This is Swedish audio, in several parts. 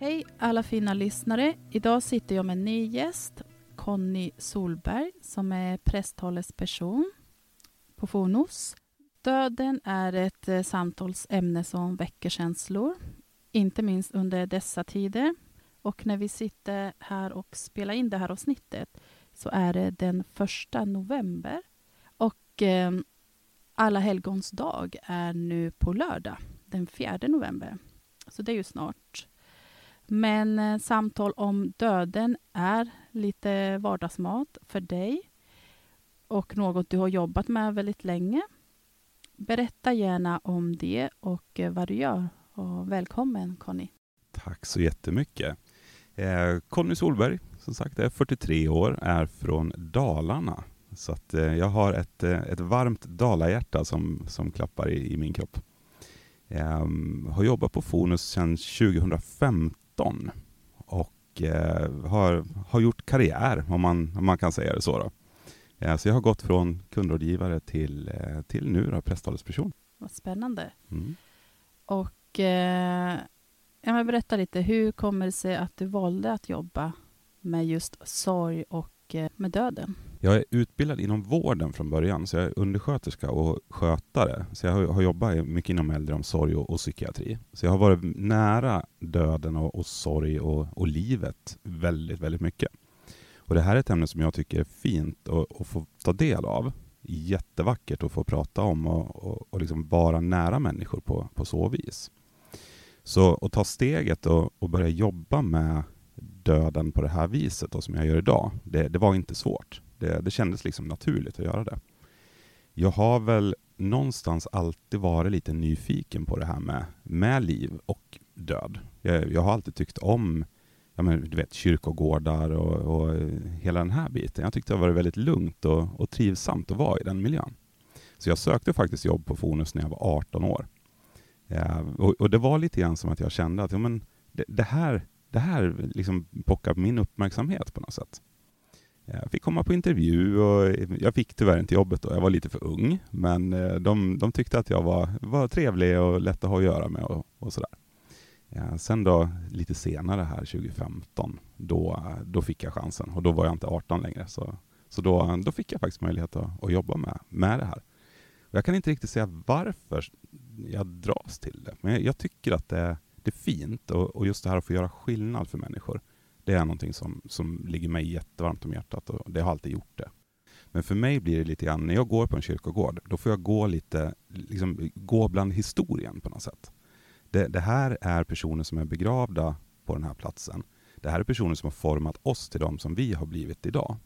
Hej alla fina lyssnare. Idag sitter jag med en ny gäst, Conny Solberg, som är prästtalesperson på Fonos. Döden är ett eh, samtalsämne som väcker känslor, inte minst under dessa tider. Och när vi sitter här och spelar in det här avsnittet så är det den första november. Och eh, alla helgons dag är nu på lördag, den 4 november. Så det är ju snart. Men eh, samtal om döden är lite vardagsmat för dig och något du har jobbat med väldigt länge. Berätta gärna om det och eh, vad du gör. Och välkommen Conny. Tack så jättemycket. Eh, Conny Solberg, som sagt, är 43 år, är från Dalarna. Så att, eh, jag har ett, eh, ett varmt dalahjärta som, som klappar i, i min kropp. Eh, har jobbat på Fonus sedan 2015 2019 och eh, har, har gjort karriär, om man, om man kan säga det så. Då. Eh, så jag har gått från kundrådgivare till, eh, till nu då, presstalesperson. Vad spännande. Mm. Och eh, jag berätta lite, hur kommer det sig att du valde att jobba med just sorg och eh, med döden? Jag är utbildad inom vården från början, så jag är undersköterska och skötare. Så jag har, har jobbat mycket inom äldreomsorg och, och psykiatri. Så jag har varit nära döden och, och sorg och, och, livet väldigt, väldigt mycket. Och det här är ett ämne som jag tycker är fint att, att få ta del av. Jättevackert att få prata om och, och, och liksom vara nära människor på, på så vis. Så att ta steget och, och börja jobba med döden på det här viset då, som jag gör idag, det, det var inte svårt. Det, det kändes liksom naturligt att göra det. Jag har väl någonstans alltid varit lite nyfiken på det här med, med liv och död. Jag, jag har alltid tyckt om ja, men, du vet, kyrkogårdar och, och hela den här biten. Jag tyckte det var väldigt lugnt och, och trivsamt att vara i den miljön. Så jag sökte faktiskt jobb på Fonus när jag var 18 år. Ja, och, och, det var lite grann som att jag kände att ja, men det, det här, det här liksom pockar min uppmärksamhet på något sätt. Jag fick komma på intervju och eh, jag fick tyvärr inte jobbet då, jag var lite för ung. Men eh, de, de tyckte att jag var, var trevlig och lätt att ha att göra med och, och sådär. Ja, sen då, lite senare här, 2015, då, då fick jag chansen och då var jag inte 18 längre. Så, så då, då fick jag faktiskt möjlighet att, att jobba med, med det här. Och jag kan inte riktigt säga varför jag dras till det, men jag, jag tycker att det, det är fint och, och, just det här att få göra skillnad för människor. Det är någonting som, som ligger mig jättevarmt om hjärtat och det har alltid gjort det. Men för mig blir det lite grann, när jag går på en kyrkogård, då får jag gå lite, liksom, gå bland historien på något sätt. Det, det, här är personer som är begravda på den här platsen. Det här är personer som har format oss till de som vi har blivit idag.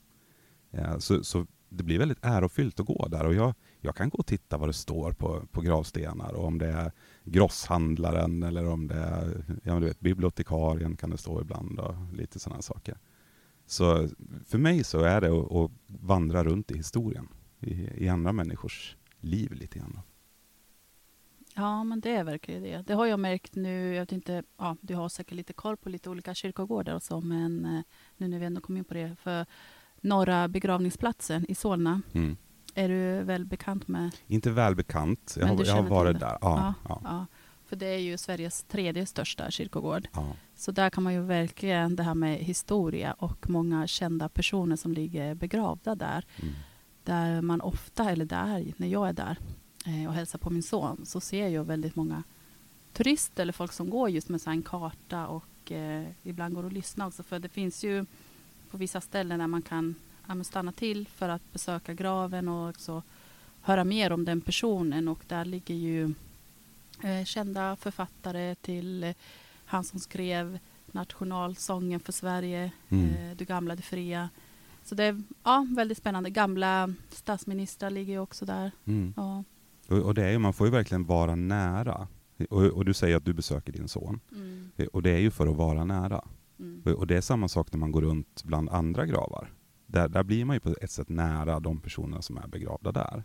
Eh, så, så, det blir väldigt ärofyllt att gå där och jag, jag kan gå och titta vad det står på, på gravstenar och om det är grosshandlaren eller om det är ja, du vet, bibliotekarien kan det stå ibland och lite sådana saker. Så för mig så är det att, att vandra runt i historien, i, i andra människors liv lite grann. Ja, men det är verkligen det. Det har jag märkt nu. Jag vet inte, ja, du har säkert lite koll på lite olika kyrkogårdar och så, men eh, nu när vi ändå kom in på det. För Norra begravningsplatsen i Solna, mm. Är du väl bekant med? Inte väl bekant. Jag, har, jag har varit där. Ja, ja, ja, För det är ju Sveriges tredje största kyrkogård. Så där kan man ju verkligen det här med historia och många kända personer som ligger begravda där. Mm. Där man ofta, eller där, när jag är där, Eh, och hälsar på min son så ser jag väldigt många turister eller folk som går just med en karta och eh, ibland går och lyssnar också. För det finns ju på vissa ställen där man kan ja, stanna till för att besöka graven och också höra mer om den personen. Och där ligger ju eh, kända författare till eh, han som skrev nationalsången för Sverige, mm. eh, Du gamla, du fria. Så det är ja, väldigt spännande. Gamla statsministrar ligger ju också där. Mm. Ja. Och, och, det är ju, man får ju verkligen vara nära. Och, och du säger att du besöker din son. Mm. Och det är ju för att vara nära. Mm. Och, det är samma sak när man går runt bland andra gravar. Där, där blir man ju på ett sätt nära de personerna som är begravda där.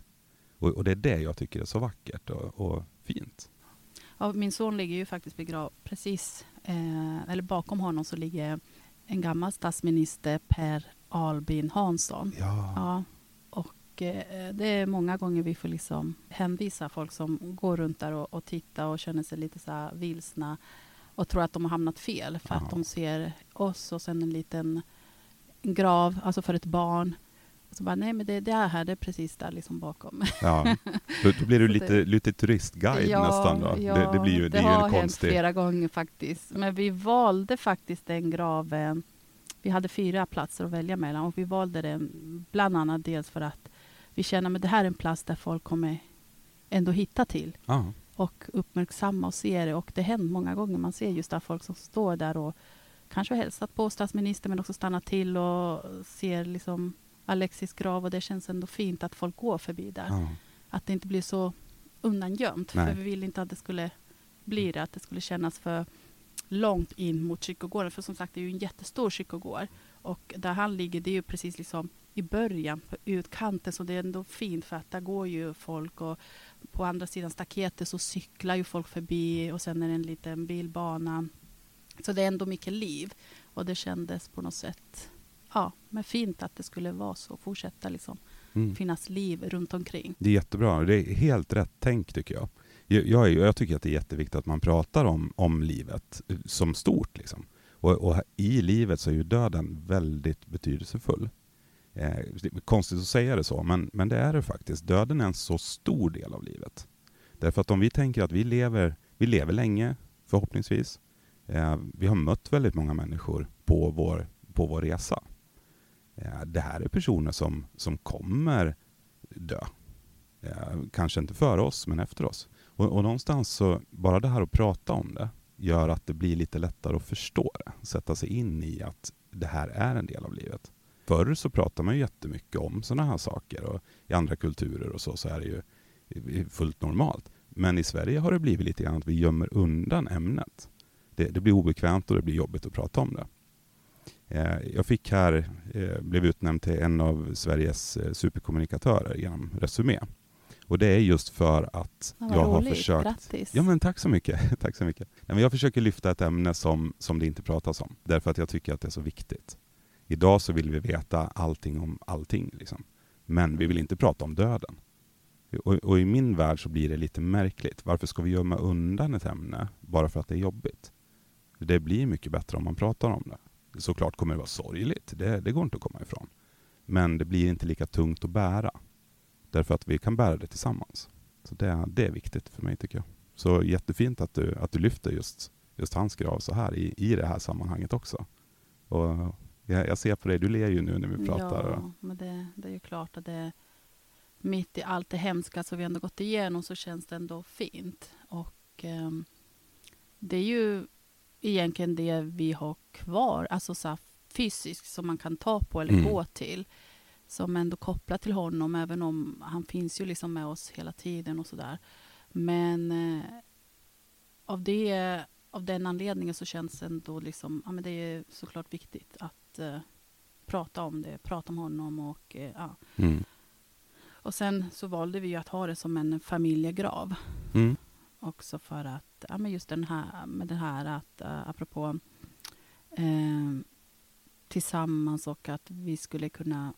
Och, och det är det jag tycker är så vackert och, och fint. Ja, min son ligger ju faktiskt begravd precis, eh, eller bakom honom så ligger en gammal statsminister, Per Albin Hansson. Ja. ja Eh, det är många gånger vi får liksom hänvisa folk som går runt där och, och tittar och känner sig lite så här vilsna och tror att de har hamnat fel för Aha. att de ser oss och sen en liten grav, alltså för ett barn. Och så bara, nej men det, det är här, det är precis där liksom bakom. Ja, då, då blir du lite, lite turistguide ja, nästan då? Ja, det, det, blir ju, det, det har hänt flera gånger faktiskt. Men vi valde faktiskt den graven vi hade fyra platser att välja mellan och vi valde den bland annat dels för att vi känner att det här är en plats där folk kommer ändå hitta till ah. och uppmärksamma och se det. Och det händer många gånger. Man ser just där folk som står där och kanske hälsat på statsministern men också stannat till och ser liksom Alexis grav och det känns ändå fint att folk går förbi där. Ah. Att det inte blir så undangömt. Nej. För vi vill inte att det skulle bli det, att det skulle kännas för långt in mot kyrkogården. För som sagt, det är ju en jättestor kyrkogård. Och där han ligger, det är ju precis liksom i början, på utkanten, så det är ändå fint för att där går ju folk och på andra sidan staketet så cyklar ju folk förbi och sen är det en liten bilbana. Så det är ändå mycket liv och det kändes på något sätt ja, men fint att det skulle vara så, fortsätta liksom mm. finnas liv runt omkring. Det är jättebra, det är helt rätt tänk tycker jag. Jag, jag, jag tycker att det är jätteviktigt att man pratar om, om livet som stort. Liksom. Och, och, i livet så är ju döden väldigt betydelsefull. Eh, konstigt att säga det så, men, men det är det faktiskt. Döden är en så stor del av livet. Därför att om vi tänker att vi lever, vi lever länge, förhoppningsvis. Eh, vi har mött väldigt många människor på vår, på vår resa. Eh, det här är personer som, som kommer dö. Eh, kanske inte före oss, men efter oss. Och, och någonstans så, bara det här att prata om det, gör att det blir lite lättare att förstå det. Sätta sig in i att det här är en del av livet. Förr så pratade man ju jättemycket om sådana här saker och i andra kulturer och så, så är det ju fullt normalt. Men i Sverige har det blivit lite grann att vi gömmer undan ämnet. Det, det blir obekvämt och det blir jobbigt att prata om det. Eh, jag fick här, eh, blev utnämnd till en av Sveriges eh, superkommunikatörer genom Resumé. Och det är just för att ja, jag har försökt... Grattis. Ja, men tack så mycket. tack så mycket. Nej, men jag försöker lyfta ett ämne som, som det inte pratas om, därför att jag tycker att det är så viktigt. Idag så vill vi veta allting om allting. Liksom. Men vi vill inte prata om döden. Och, och, i min värld så blir det lite märkligt. Varför ska vi gömma undan ett ämne bara för att det är jobbigt? Det blir mycket bättre om man pratar om det. Såklart kommer det vara sorgligt, det, det går inte att komma ifrån. Men det blir inte lika tungt att bära. Därför att vi kan bära det tillsammans. Så det, det är viktigt för mig tycker jag. Så jättefint att du, att du lyfter just, just hans grav så här i, i det här sammanhanget också. Och jag, jag ser på dig, du ler ju nu när vi pratar. Ja, men det, det är ju klart att det mitt i allt det hemska som vi ändå gått igenom så känns det ändå fint. Och eh, det är ju egentligen det vi har kvar, alltså så fysiskt som man kan ta på eller mm. gå till. Som ändå kopplat till honom, även om han finns ju liksom med oss hela tiden och sådär. Men eh, av, det, av den anledningen så känns det ändå liksom, ja men det är såklart viktigt att eh, prata om det, prata om honom och eh, ja. Mm. Och sen så valde vi att ha det som en familjegrav. Mm. Också för att, ja men just den här, med det här att, uh, apropå uh, tillsammans och att vi skulle kunna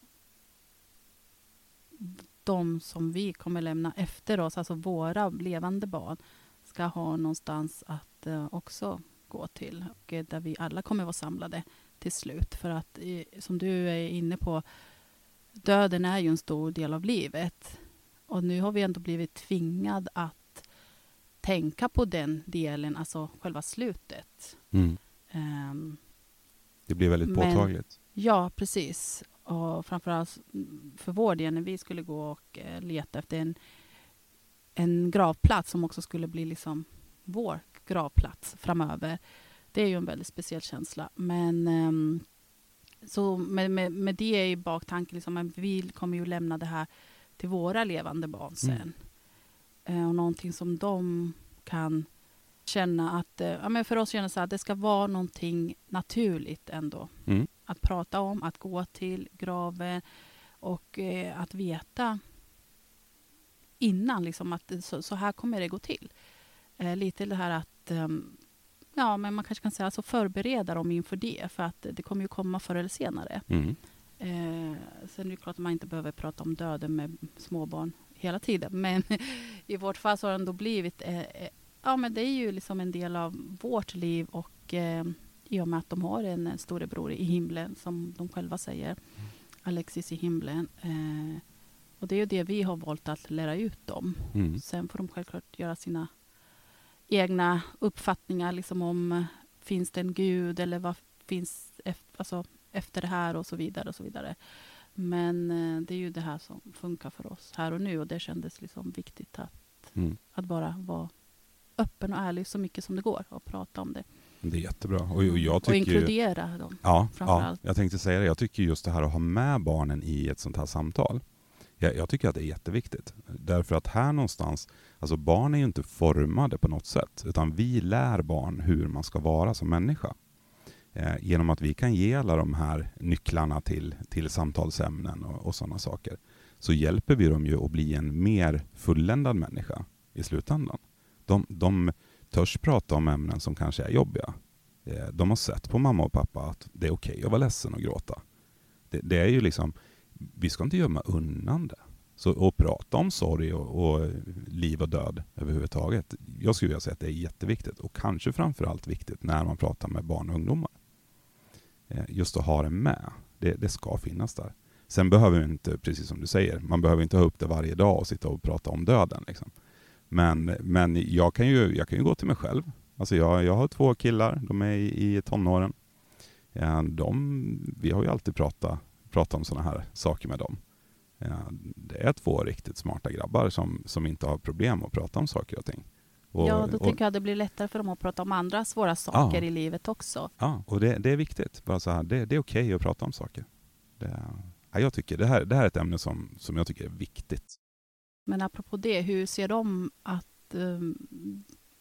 de som vi kommer lämna efter oss, alltså våra levande barn, ska ha någonstans att uh, också gå till. Och uh, där vi alla kommer vara samlade till slut. För att, som du är inne på, döden är ju en stor del av livet. Och nu har vi ändå blivit tvingad att tänka på den delen, alltså själva slutet. Mm. Um, det blir väldigt påtagligt. ja, precis. Och framförallt för vår del, när vi skulle gå och eh, leta efter en, en gravplats som också skulle bli liksom vår gravplats framöver. Det är ju en väldigt speciell känsla. Men um, så med, med, med det i baktanken, liksom, vi kommer ju lämna det här till våra levande barn mm. sen. Mm. Och någonting som de kan känna att, eh, ja, men för oss känns det att det ska vara någonting naturligt ändå. Mm. Att prata om, att gå till graven och eh, att veta innan liksom att så, så, här kommer det gå till. Eh, lite det här att um, ja, men man kanske kan säga alltså förbereda dem inför det, för att det kommer ju komma förr eller senare. Mm. Eh, sen är det klart att man inte behöver prata om döden med småbarn hela tiden, men i vårt fall så har det ändå blivit, eh, eh, ja men det är ju liksom en del av vårt liv och eh, i och med att de har en storebror i himlen, som de själva säger, Alexis i himlen. Eh, och det är ju det vi har valt att lära ut dem. Mm. Sen får de självklart göra sina egna uppfattningar liksom om finns det en gud eller vad finns alltså, efter det här och så vidare. och så vidare. Men eh, det är ju det här som funkar för oss här och nu och det kändes liksom viktigt att, mm. att bara vara öppen och ärlig så mycket som det går och prata om det. Det är jättebra. Och, och, jag tycker och inkludera dem. Ja, ja, jag tänkte säga det. Jag tycker just det här att ha med barnen i ett sånt här samtal. Jag, jag, tycker att det är jätteviktigt. Därför att här någonstans, alltså barn är ju inte formade på något sätt, utan vi lär barn hur man ska vara som människa. Eh, genom att vi kan ge alla de här nycklarna till, till samtalsämnen och, och sådana saker, så hjälper vi dem ju att bli en mer fulländad människa i slutändan. De, de törs prata om ämnen som kanske är jobbiga. Eh, de har sett på mamma och pappa att det är okej okay att vara ledsen och gråta. Det, det är ju liksom vi ska inte gömma undan det. Så att prata om sorg och, och, liv och död överhuvudtaget, jag skulle vilja säga att det är jätteviktigt och kanske framförallt viktigt när man pratar med barn och ungdomar. Eh, just att ha det med, det, det ska finnas där. Sen behöver vi inte, precis som du säger, man behöver inte ha upp det varje dag och sitta och prata om döden. Liksom. Men, men jag, kan ju, jag kan ju gå till mig själv. Alltså jag, jag har två killar, de är i, i tonåren. Eh, de, vi har ju alltid pratat pratat om sådana här saker med dem. Eh, det är två riktigt smarta grabbar som, som inte har problem att prata om saker och ting. Och, ja, då och, tänker jag det blir lättare för dem att prata om andra svåra saker ja, i livet också. Ja, och det, det är viktigt. Bara så här, det, det är okej okay att prata om saker. Det, ja, jag tycker det här, det här är ett ämne som, som jag tycker är viktigt. Men apropå det, hur ser de att um,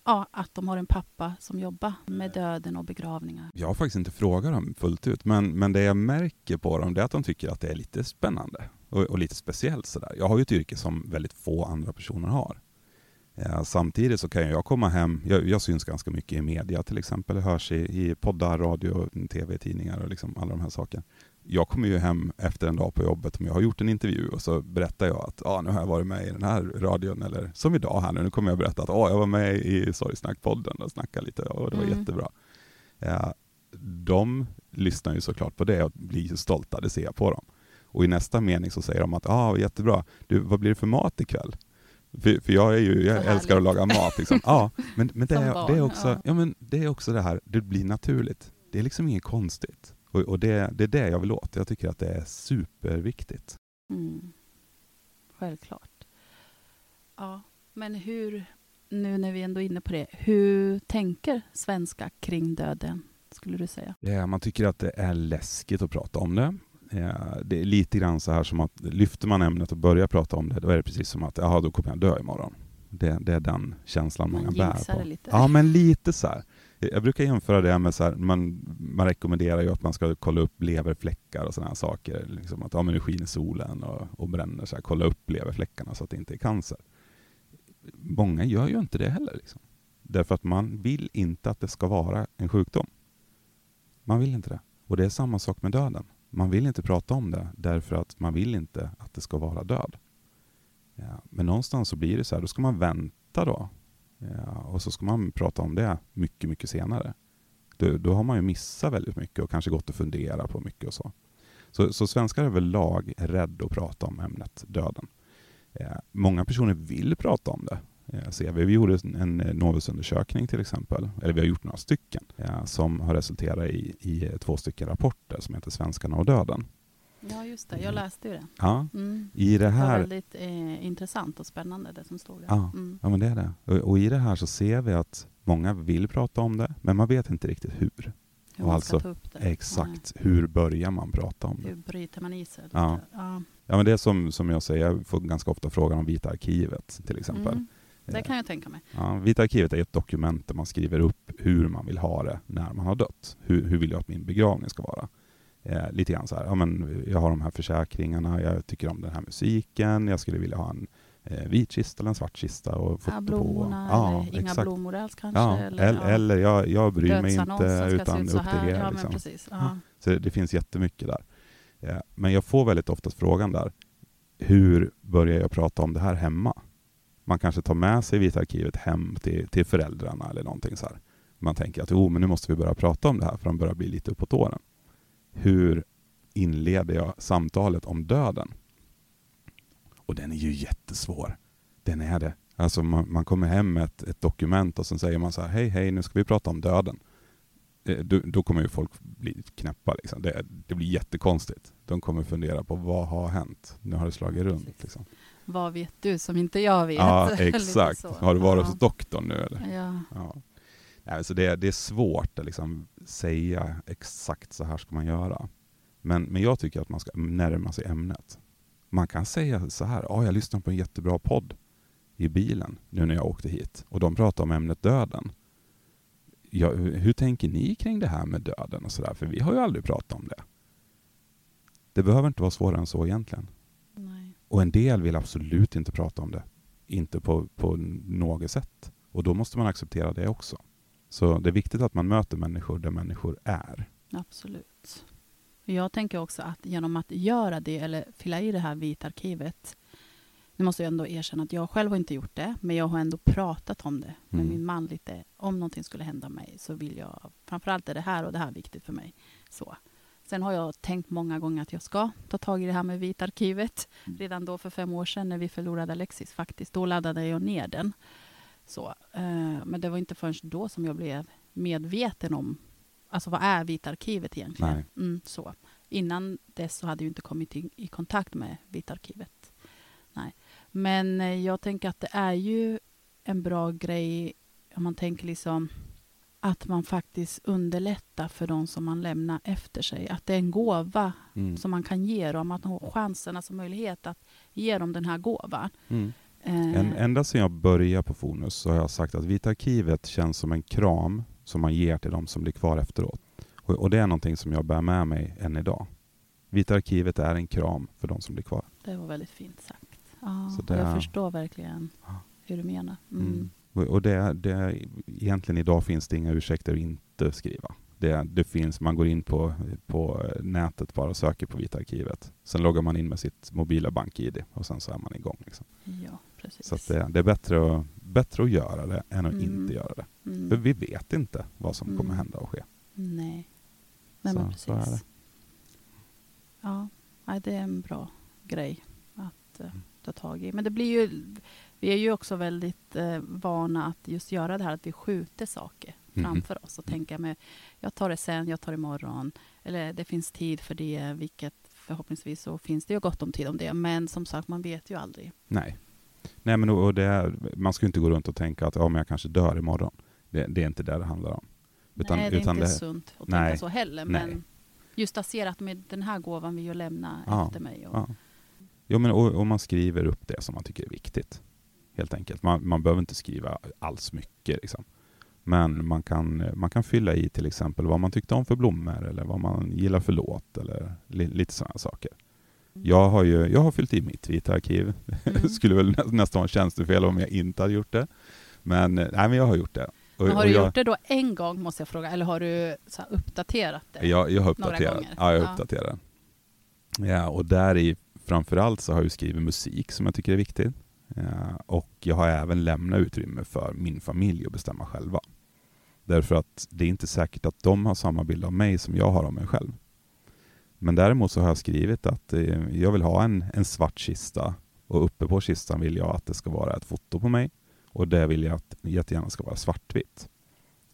ja, att de har en pappa som jobbar med döden och begravningar. Jag har faktiskt inte frågat dem fullt ut, men, men det jag märker på dem är att de tycker att det är lite spännande och, och lite speciellt. Sådär. Jag har ju ett yrke som väldigt få andra personer har. Ja, samtidigt så kan jag komma hem, jag, jag, syns ganska mycket i media till exempel, jag hörs i, i poddar, radio, tv, tidningar och liksom alla de här sakerna. jag kommer ju hem efter en dag på jobbet om jag har gjort en intervju och så berättar jag att ah, nu har jag varit med i den här radion, eller som idag här nu, nu kommer jag berätta att ah, jag var med i Sorgsnackpodden och snackade lite och det var Mm. jättebra. Ja, de lyssnar ju såklart på det och blir stolta, det ser jag på dem. Och i nästa mening så säger de att ah, jättebra, du, vad blir det för mat ikväll? För, för jag, är ju, jag älskar att laga mat. Liksom. Ja, men, men, det, är, det, är också, ja. ja. men det är också det här, det blir naturligt. Det är liksom inget konstigt. Och, och det, det är det jag vill åt. Jag tycker att det är superviktigt. Mm. Självklart. Ja, men hur, nu när vi ändå är inne på det, hur tänker svenskar kring döden, skulle du säga? Ja, man tycker att det är läskigt att prata om det. Ja, det är lite grann så här som att lyfter man ämnet och börjar prata om det, då är det precis som att jaha, då kommer jag dö imorgon. Det, det är den känslan Man många bär på. lite. Ja, men lite så här. Jag brukar jämföra det med så här, man, man rekommenderar ju att man ska kolla upp leverfläckar och sådana här saker. Liksom att ja, men nu skiner solen och, och bränner, så här, kolla upp leverfläckarna så att det inte är cancer. Många gör ju inte det heller. Liksom. Därför att man vill inte att det ska vara en sjukdom. Man vill inte det. Och det är samma sak med döden. Man vill inte prata om det därför att man vill inte att det ska vara död. Ja, men någonstans så blir det så här, då ska man vänta då. Ja, och så ska man prata om det mycket, mycket senare. Då, då har man ju missat väldigt mycket och kanske gått och funderat på mycket och så. Så, så svenskar överlag är rädda att prata om ämnet döden. Ja, många personer vill prata om det. Eh, ser vi. gjorde en eh, Novusundersökning till exempel, eller vi har gjort några stycken, eh, som har resulterat i, i två stycken rapporter som heter Svenskarna och döden. Ja, just det. Jag läste ju det. Ja, Mm. i det Det var här väldigt eh, intressant och spännande det som stod där. Ja. Mm. Ja, men det är det. Och, och i det här så ser vi att många vill prata om det, men man vet inte riktigt hur. Hur Och alltså. Exakt. Hur börjar man prata om Nej. det? Hur bryter man i sig? Ja. Ja. Ja, men det är som, som jag säger, jag får ganska ofta frågan om Vita arkivet till exempel. Mm. Det kan jag tänka mig. Ja, Vita arkivet är ett dokument där man skriver upp hur man vill ha det när man har dött. Hur, hur vill jag att min begravning ska vara? Eh, lite grann så här, ja, men jag har de här försäkringarna, jag tycker om den här musiken, jag skulle vilja ha en eh, vit kista eller en svart kista och foto Ja, blommorna på. Ja, eller inga exakt. blommor alls kanske. Ja, eller, ja. eller jag, jag bryr mig inte utan ut upp till er. Ja, liksom. precis. Ja. Så det, det finns jättemycket där. Eh, Men jag får väldigt ofta frågan där, hur börjar jag prata om det här hemma? Man kanske tar med sig Vita arkivet hem till, till föräldrarna eller någonting så här. Man tänker att oh, men nu måste vi börja prata om det här för de börjar bli lite uppåt åren. Hur inleder jag samtalet om döden? Och den är ju jättesvår. Den är det. Alltså man, man kommer hem med ett, ett dokument och sen säger man så här, hej hej nu ska vi prata om döden. Eh, Då, då kommer ju folk bli knäppa. Liksom. Det, det blir jättekonstigt. De kommer fundera på vad har hänt? Nu har det slagit runt. Liksom. Vad vet du som inte jag vet? Ja, exakt. Har du varit ja. hos doktorn nu eller? Ja. Ja. Nej, så det, det är svårt att liksom säga exakt så här ska man göra. Men, men jag tycker att man ska närma sig ämnet. Man kan säga så här, ja, jag lyssnade på en jättebra podd i bilen nu när jag åkte hit och de pratade om ämnet döden. Ja, hur, hur tänker ni kring det här med döden och sådär? För vi har ju aldrig pratat om det. Det behöver inte vara svårare än så egentligen. Och en del vill absolut inte prata om det. Inte på, på något sätt. Och då måste man acceptera det också. Så det är viktigt att man möter människor där människor är. Absolut. Jag tänker också att genom att göra det eller fylla i det här vita arkivet. Nu måste jag ändå erkänna att jag själv har inte gjort det, men jag har ändå pratat om det med Mm. min man lite. Om någonting skulle hända mig så vill jag, framförallt är det här och det här viktigt för mig. Så. Sen har jag tänkt många gånger att jag ska ta tag i det här med vita arkivet. Redan då för fem år sedan när vi förlorade Alexis faktiskt, då laddade jag ner den. Så, eh, men det var inte förrän då som jag blev medveten om Alltså vad är Vita arkivet egentligen? Mm, så. Innan dess så hade jag inte kommit i, i kontakt med Vita arkivet. Nej. Men eh, jag tänker att det är ju en bra grej om man tänker liksom att man faktiskt underlättar för de som man lämnar efter sig. Att det är en gåva Mm. som man kan ge dem. Att man har chansen, alltså möjlighet att ge dem den här gåvan. Mm. Eh, En, ända sedan jag började på Fonus så har jag sagt att Vita arkivet känns som en kram som man ger till de som blir kvar efteråt. Och, och det är någonting som jag bär med mig än idag. Vita arkivet är en kram för de som blir kvar. Det var väldigt fint sagt. Ja, det- jag förstår verkligen Ja. hur du menar. Mm. Och, det, det, egentligen idag finns det inga ursäkter att inte skriva. Det, det finns, man går in på, på nätet bara och söker på Vita arkivet. Sen loggar man in med sitt mobila bank-id och sen så är man igång. Liksom. Ja, precis. Så det, det är bättre att, bättre att göra det än att Mm. inte göra det. Mm. För vi vet inte vad som kommer Mm. hända och ske. Nej. Nej, Så- men precis. så är det. Ja, det är en bra grej att Mm. ta tag i. Men det blir ju, vi är ju också väldigt eh, vana att just göra det här att vi skjuter saker Mhm. framför oss och tänka med jag tar det sen, jag tar det imorgon. Eller det finns tid för det, vilket förhoppningsvis så finns det ju gott om tid om det. Men som sagt, man vet ju aldrig. Nej. Nej men och det är, man ska ju inte gå runt och tänka att ja, men jag kanske dör imorgon. Det, det är inte det det handlar om. Utan, nej, det är inte det, sunt att Nej, tänka så heller. nej. Men just att se att med den här gåvan vill jag lämna Ja, efter mig. Och, Ja. Jo, men och, och man skriver upp det som man tycker är viktigt. Helt enkelt. Man, man behöver inte skriva alls mycket. Liksom. Men man kan, man kan fylla i till exempel vad man tyckte om för blommor eller vad man gillar för låt eller li, lite sådana saker. Jag har, ju, jag har fyllt i mitt vita arkiv. Mm. skulle väl nä, nästan vara tjänstefel om jag inte hade gjort det. Men, eh, nej, men jag har gjort det. Och, har du jag, gjort det då en gång, måste jag fråga, eller har du så uppdaterat det? Jag, jag har uppdaterat. Ja, jag Ja. uppdaterar. Ja, och där i framförallt så har jag skrivit musik som jag tycker är viktigt. Ja, och jag har även lämnat utrymme för min familj att bestämma själva. Därför att det är inte säkert att de har samma bild av mig som jag har av mig själv. Men däremot så har jag skrivit att eh, jag vill ha en, en svart kista och uppe på kistan vill jag att det ska vara ett foto på mig och det vill jag att jättegärna ska vara svartvitt.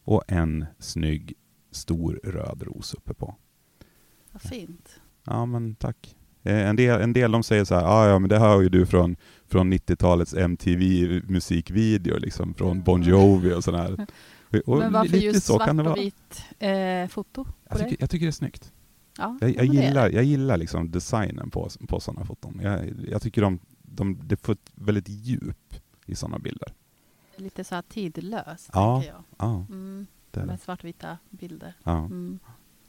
Och en snygg stor röd ros uppe på. Vad fint. Ja, men tack. Eh, En del, en del de säger så här, ah, ja men det hör ju du från, från 90-talets MTV-musikvideo, liksom från Bon Jovi och sådär. Och Men varför just svart och vitt eh, foto Jag tycker, jag tycker det är snyggt. Ja, Jag, ja, jag gillar, jag gillar liksom designen på, på sådana foton. Jag, jag tycker de, de, det får ett väldigt djup i sådana bilder. Lite så här tidlöst, Ja. tänker jag. Ja, Mm, det är det. med svartvita bilder. Ja. Mm.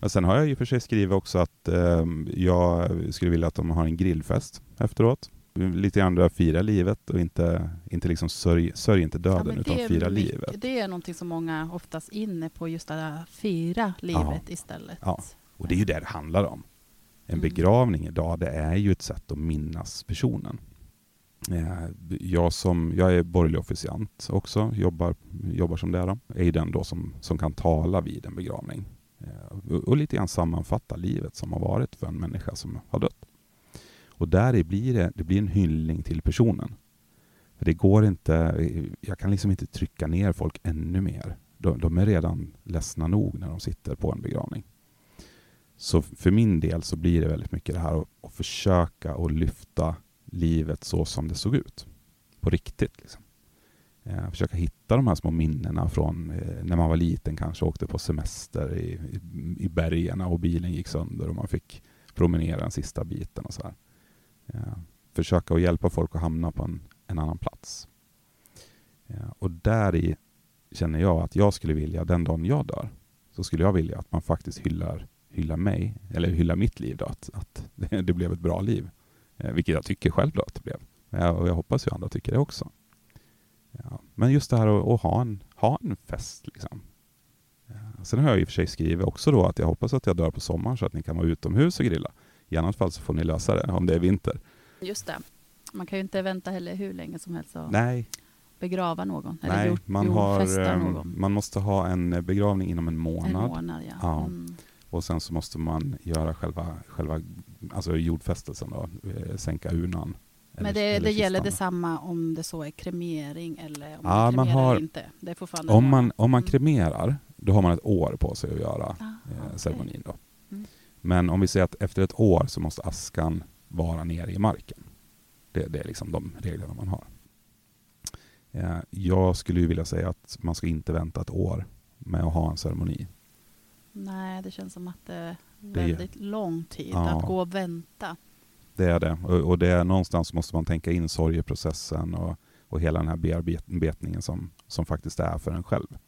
Och sen har jag ju för sig skrivit också att eh, jag skulle vilja att de har en grillfest efteråt. Lite grann där fira livet och inte, inte liksom sörj, sörj inte Ja, döden men utan är fira mycket- livet. det är någonting som många oftast inne på, just där fira livet istället. Ja. Och det är ju det det handlar om. En Mm. begravning idag, det är ju ett sätt att minnas personen. Eh, Jag, som, jag är borgerlig officiant också, jobbar, jobbar som det. Då. Är den då som, som kan tala vid en begravning. Eh, Och, och lite grann sammanfatta livet som har varit för en människa som har dött. Och där blir det, det blir en hyllning till personen. För det går inte, jag kan liksom inte trycka ner folk ännu mer. De, de är redan ledsna nog när de sitter på en begravning. Så för min del så blir det väldigt mycket det här att, att försöka att lyfta livet så som det såg ut. På riktigt. Liksom. Eh, försöka hitta de här små minnena från eh, när man var liten kanske åkte på semester i, i, i bergen och bilen gick sönder och man fick promenera den sista biten och så här. Eh, försöka att hjälpa folk att hamna på en, en annan plats. Eh, och där i känner jag att jag skulle vilja, den dagen jag dör, så skulle jag vilja att man faktiskt hyllar, hyllar mig, eller hyllar mitt liv då, att, att det, det blev ett bra liv. Eh, vilket jag tycker själv då att det blev. Eh, och jag hoppas ju andra tycker det också. Ja, men just det här att, att ha, en, ha en fest liksom. Ja, sen har jag i och för sig skrivit också då att jag hoppas att jag dör på sommaren så att ni kan vara utomhus och grilla. I annat fall så får ni lösa det om det är vinter. Just det. Man kan ju inte vänta heller hur länge som helst och Nej, begrava någon. Eller nej jord, man, har, ehm, någon. man måste ha en begravning inom en månad. En månad, ja. Ja. Mm. Och sen så måste man göra själva, själva alltså jordfästelsen då, eh, sänka urnan. Men det, det gäller detsamma om det så är kremering eller om Ja, man man kremerar har- eller inte. Det är fortfarande Om man, om man Mm. kremerar, då har man ett år på sig att göra Ah, eh, ceremonin. Då. Men om vi säger att efter ett år så måste askan vara nere i marken. Det, det är liksom de reglerna man har. Eh, jag skulle ju vilja säga att man ska inte vänta ett år med att ha en ceremoni. Nej, det känns som att det är Det väldigt lång tid Ja. att gå och vänta. Det är det. Och, och det är någonstans måste man tänka in sorgeprocessen och, och hela den här bearbetningen som, som faktiskt är för en själv.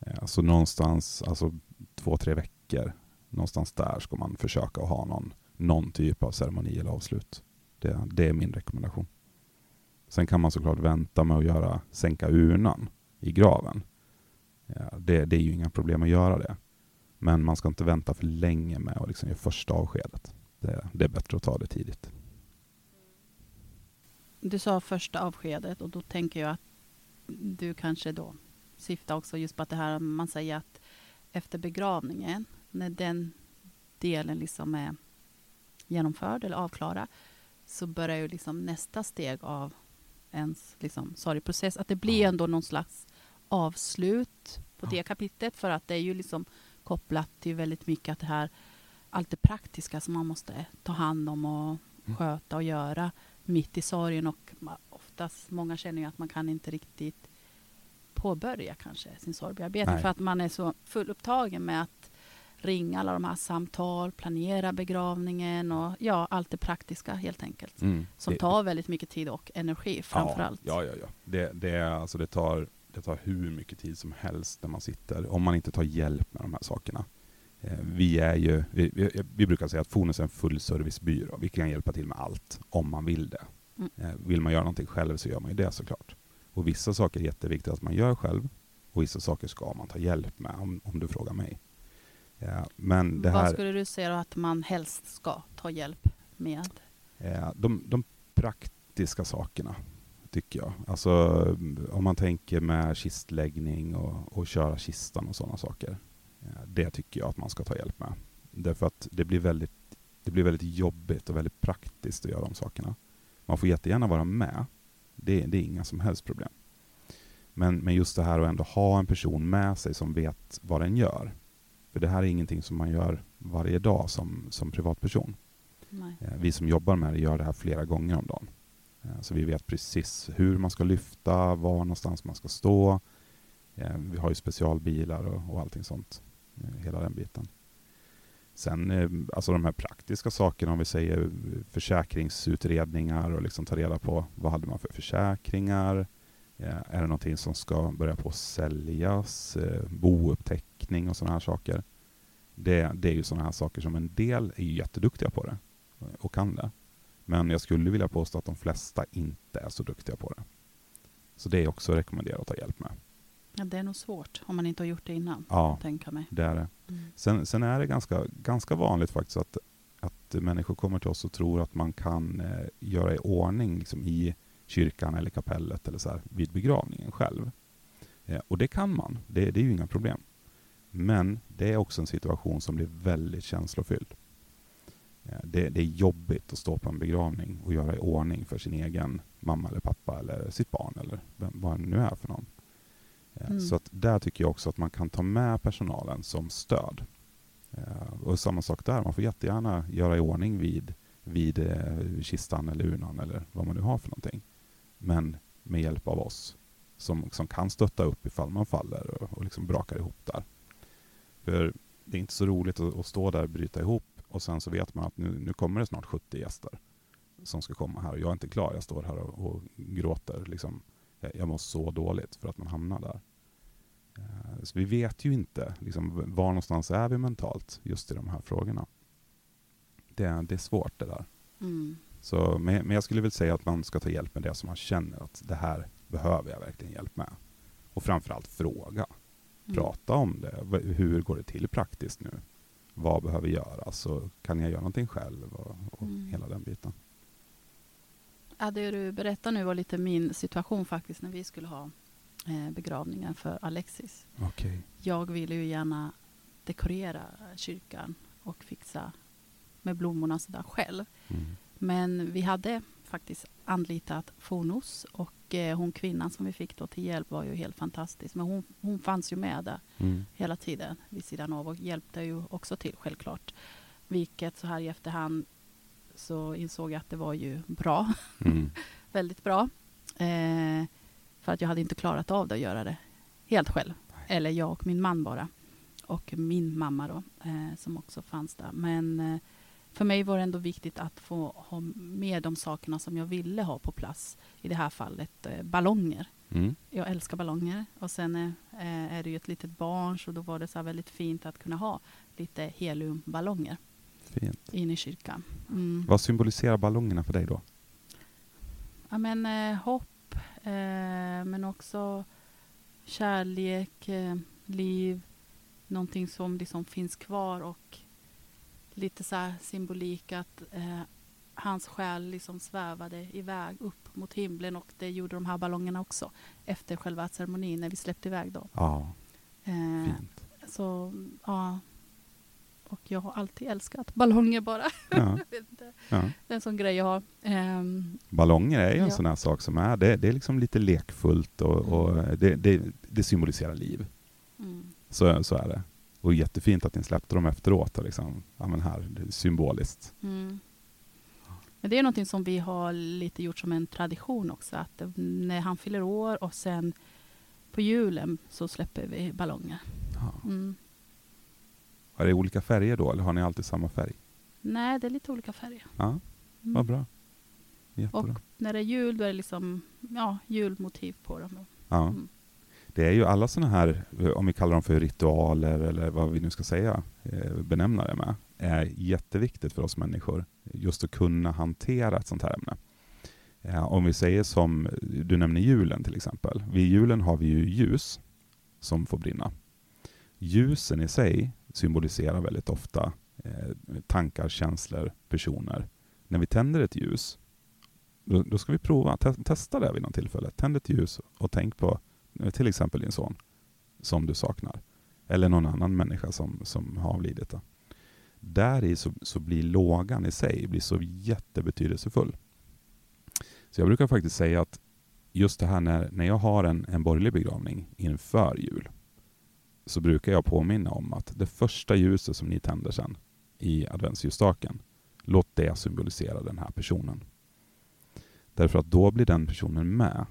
Eh, Så någonstans, alltså två, tre veckor, någonstans där ska man försöka ha någon, någon typ av ceremoni eller avslut. Det, det är min rekommendation. Sen kan man såklart vänta med att göra, sänka urnan i graven. Ja, det, det är ju inga problem att göra det. Men man ska inte vänta för länge med att liksom göra första avskedet. Det, det är bättre att ta det tidigt. Du sa första avskedet och då tänker jag att du kanske då syftar också just på att det här man säger att efter begravningen, när den delen liksom är genomförd eller avklarad, så börjar ju liksom nästa steg av ens liksom sorgprocess. Att det blir ändå någon slags avslut på det kapitlet. För att det är ju liksom kopplat till väldigt mycket att det här, allt det praktiska som man måste ta hand om och Mm. sköta och göra mitt i sorgen. Och oftast, många känner ju att man kan inte riktigt påbörja kanske sin sorgbearbetning. För att man är så fullupptagen med att ringa alla de här samtal, planera begravningen och ja, allt det praktiska helt enkelt. Mm. Som Det- tar väldigt mycket tid och energi framför allt. Ja, ja, ja. Det, det, är, alltså det, tar, det tar hur mycket tid som helst när man sitter, om man inte tar hjälp med de här sakerna. Eh, Vi är ju, vi, vi, vi brukar säga att Fonus är en fullservicebyrå. Vi kan hjälpa till med allt, om man vill det. Mm. Eh, Vill man göra någonting själv så gör man ju det såklart. Och vissa saker är jätteviktigt att man gör själv, och vissa saker ska man ta hjälp med, om, om du frågar mig. Ja, men det Vad här, skulle du säga att man helst ska ta hjälp med? De, de praktiska sakerna, tycker jag. Alltså om man tänker med kistläggning och, och köra kistan och sådana saker. Det tycker jag att man ska ta hjälp med. Därför att det blir väldigt, det blir väldigt jobbigt och väldigt praktiskt att göra de sakerna. Man får jättegärna vara med. Det, det är inga som helst problem. Men, men just det här att ändå ha en person med sig som vet vad den gör. För det här är ingenting som man gör varje dag som, som privatperson. Eh, Vi som jobbar med det gör det här flera gånger om dagen. Eh, Så vi vet precis hur man ska lyfta, var någonstans man ska stå. Eh, Vi har ju specialbilar och, och allting sånt. eh, Hela den biten. Sen alltså de här praktiska sakerna, om vi säger försäkringsutredningar och liksom ta reda på vad hade man för försäkringar. Eh, Är det någonting som ska börja på säljas? Eh, Bouppteckning och sådana här saker. Det, det är ju sådana här saker som en del är ju jätteduktiga på det och kan det. Men jag skulle vilja påstå att de flesta inte är så duktiga på det. Så det är också rekommenderat att ta hjälp med. Ja, det är nog svårt om man inte har gjort det innan. Ja, Tänka mig. det är det. Mm. Sen, sen är det ganska, ganska vanligt faktiskt att, att människor kommer till oss och tror att man kan eh, göra i ordning liksom, i kyrkan eller kapellet eller så här, vid begravningen själv. Eh, och det kan man, det, det är ju inga problem. Men det är också en situation som blir väldigt känslofylld. Eh, det, det är jobbigt att stå på en begravning och göra i ordning för sin egen mamma eller pappa eller sitt barn eller vem, vad det nu är för någon. Eh, Mm. Så att där tycker jag också att man kan ta med personalen som stöd. Och samma sak där, man får jättegärna göra i ordning vid, vid kistan eller urnan eller vad man nu har för någonting. Men med hjälp av oss som, som kan stötta upp ifall man faller och, och liksom brakar ihop där. För det är inte så roligt att, att stå där och bryta ihop och sen så vet man att nu, nu kommer det snart 70 gäster som ska komma här och jag är inte klar, jag står här och, och gråter. Liksom. Jag, jag mår så dåligt för att man hamnar där. Eh, så vi vet ju inte liksom, var någonstans är vi mentalt just i de här frågorna. Det, det är svårt det där. Mm. Så, men, men jag skulle väl säga att man ska ta hjälp med det som man känner att det här behöver jag verkligen hjälp med. Och framförallt fråga. Mm. Prata om det. Hur går det till praktiskt nu? Vad behöver göras? Och kan jag göra någonting själv? Och, och Mm. hela den biten. Ja, det du berättar nu var lite min situation faktiskt när vi skulle ha eh, begravningen för Alexis. Okej. Jag ville ju gärna dekorera kyrkan och fixa med blommorna sådär själv. Mm. Men vi hade faktiskt anlitat Fonos och eh, hon kvinnan som vi fick då till hjälp var ju helt fantastisk. Men hon, hon fanns ju med där Mm. hela tiden vid sidan av och hjälpte ju också till självklart. Vilket så här i efterhand så insåg jag att det var ju bra, Mm. väldigt bra. Eh, för att jag hade inte klarat av det att göra det helt själv. Eller jag och min man bara. Och min mamma då, eh, som också fanns där. Men eh, för mig var det ändå viktigt att få ha med de sakerna som jag ville ha på plats. I det här fallet eh, ballonger. Mm. Jag älskar ballonger. Och sen eh, är det ju ett litet barn så då var det så väldigt fint att kunna ha lite heliumballonger Fint. inne i kyrkan. Mm. Vad symboliserar ballongerna för dig då? Ja, men, eh, hopp, eh, men också kärlek, eh, liv, någonting som liksom finns kvar och lite så symbolik att eh, hans själ liksom svävade iväg upp mot himlen och det gjorde de här ballongerna också efter själva ceremonin när vi släppte iväg dem. Ja, Eh, fint. så ja, och jag har alltid älskat ballonger bara. Ja, ja. Det är en sån grej jag har. Ehm, Ballonger är ju en Ja. sån här sak som är, det, det är liksom lite lekfullt och, och det, det, det symboliserar liv. mm. Så, så är det. Och jättefint att ni släppte dem efteråt. Och liksom, ja men här, det är symboliskt. Mm. Men det är någonting som vi har lite gjort som en tradition också. Att när han fyller år och sen på julen så släpper vi ballonger. Ja. Mm. Är det olika färger då, eller har ni alltid samma färg? Nej, det är lite olika färger. Ja, Mm. vad bra. Jättebra. Och när det är jul då är det liksom ja, julmotiv på dem. Ja. Mm. Det är ju alla sådana här, eh, om vi kallar dem för ritualer eller vad vi nu ska säga, eh, benämna det med, är jätteviktigt för oss människor. Just att kunna hantera ett sånt här ämne. Eh, om vi säger som, du nämner julen till exempel. Vid julen har vi ju ljus som får brinna. Ljusen i sig symboliserar väldigt ofta tankar, känslor, personer. När vi tänder ett ljus, då, ska vi prova, testa det vid något tillfälle. Tänd ett ljus och tänk på till exempel din son som du saknar. Eller någon annan människa som, som har avlidit. Då. Där i så, så blir lågan i sig blir så jättebetydelsefull. Så jag brukar faktiskt säga att just det här när, när jag har en, en borgerlig begravning inför jul så brukar jag påminna om att det första ljuset som ni tänder sen i adventsljusstaken, låt det symbolisera den här personen. Därför att då blir den personen med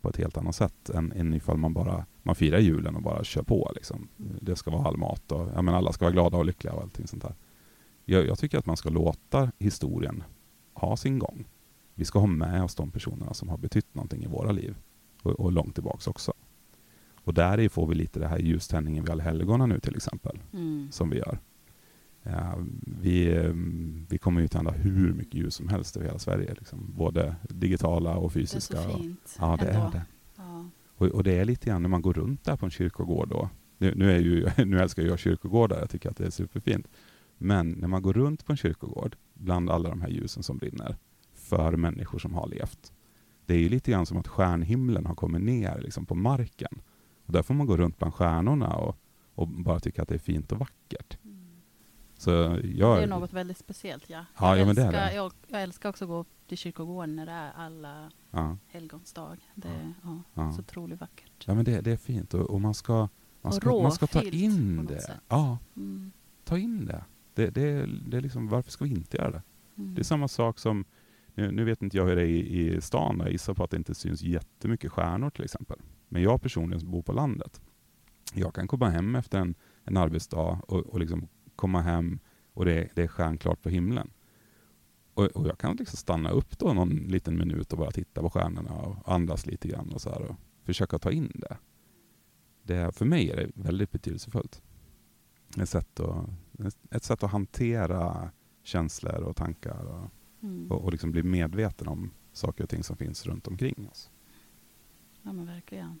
på ett helt annat sätt än, än ifall man bara man firar julen och bara kör på. Liksom. Det ska vara all mat och ja, men alla ska vara glada och lyckliga och allting sånt där. Jag, jag tycker att man ska låta historien ha sin gång. Vi ska ha med oss de personerna som har betytt någonting i våra liv och, och långt tillbaks också. Och där får vi lite det här ljuständningen vid allhelgona nu till exempel, Mm. som vi gör. Vi, eh, vi kommer tända hur mycket ljus som helst över hela Sverige, liksom. både digitala och Det är fysiska. så och- fint. Ja, det ändå. är det. Ja. Och, och det är lite grann när man går runt där på en kyrkogård då. Nu, nu, är ju, nu älskar jag kyrkogårdar, jag tycker att det är superfint. Men när man går runt på en kyrkogård, bland alla de här ljusen som brinner, för människor som har levt. Det är ju lite grann som att stjärnhimlen har kommit ner liksom på marken. Och där får man gå runt bland stjärnorna och, och bara tycka att det är fint och vackert. Så jag, Det är något väldigt speciellt, ja. Ja, jag, ja, men det älskar, det. Jag, jag älskar också att gå till kyrkogården när det är alla ja, helgons dag. Det är ja, så otroligt vackert. ja, men det, det är fint och, och man ska, man ska, man ska ta in det. sätt. Ja, Mm. ta in det. Det, det, det är liksom, varför ska vi inte göra det? Mm. Det är samma sak som, nu, nu vet inte jag hur det är i, i stan, jag gissar på att det inte syns jättemycket stjärnor till exempel. Men jag personligen som bor på landet, jag kan komma hem efter en, en arbetsdag och, och liksom komma hem och det, är- det är stjärnklart på himlen. Och, och jag kan liksom stanna upp då någon liten minut och bara titta på stjärnorna och andas lite grann och så och försöka ta in det. det för mig är det väldigt betydelsefullt. Ett sätt att, ett sätt att hantera känslor och tankar och, Mm. och, och liksom bli medveten om saker och ting som finns runt omkring oss. Ja, men verkligen.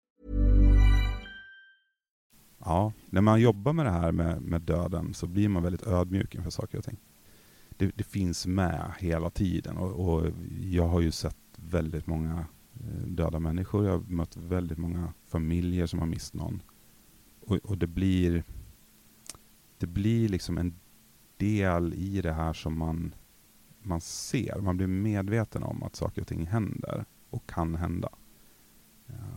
Ja, när man jobbar med det här med, med döden så blir man väldigt ödmjuk inför saker och ting. Det, det finns med hela tiden och, och jag har ju sett väldigt många eh, döda människor. Jag har mött väldigt många familjer som har mist någon. Och, och det blir det blir liksom en del i det här som man, man ser. Man blir medveten om att saker och ting händer och kan hända.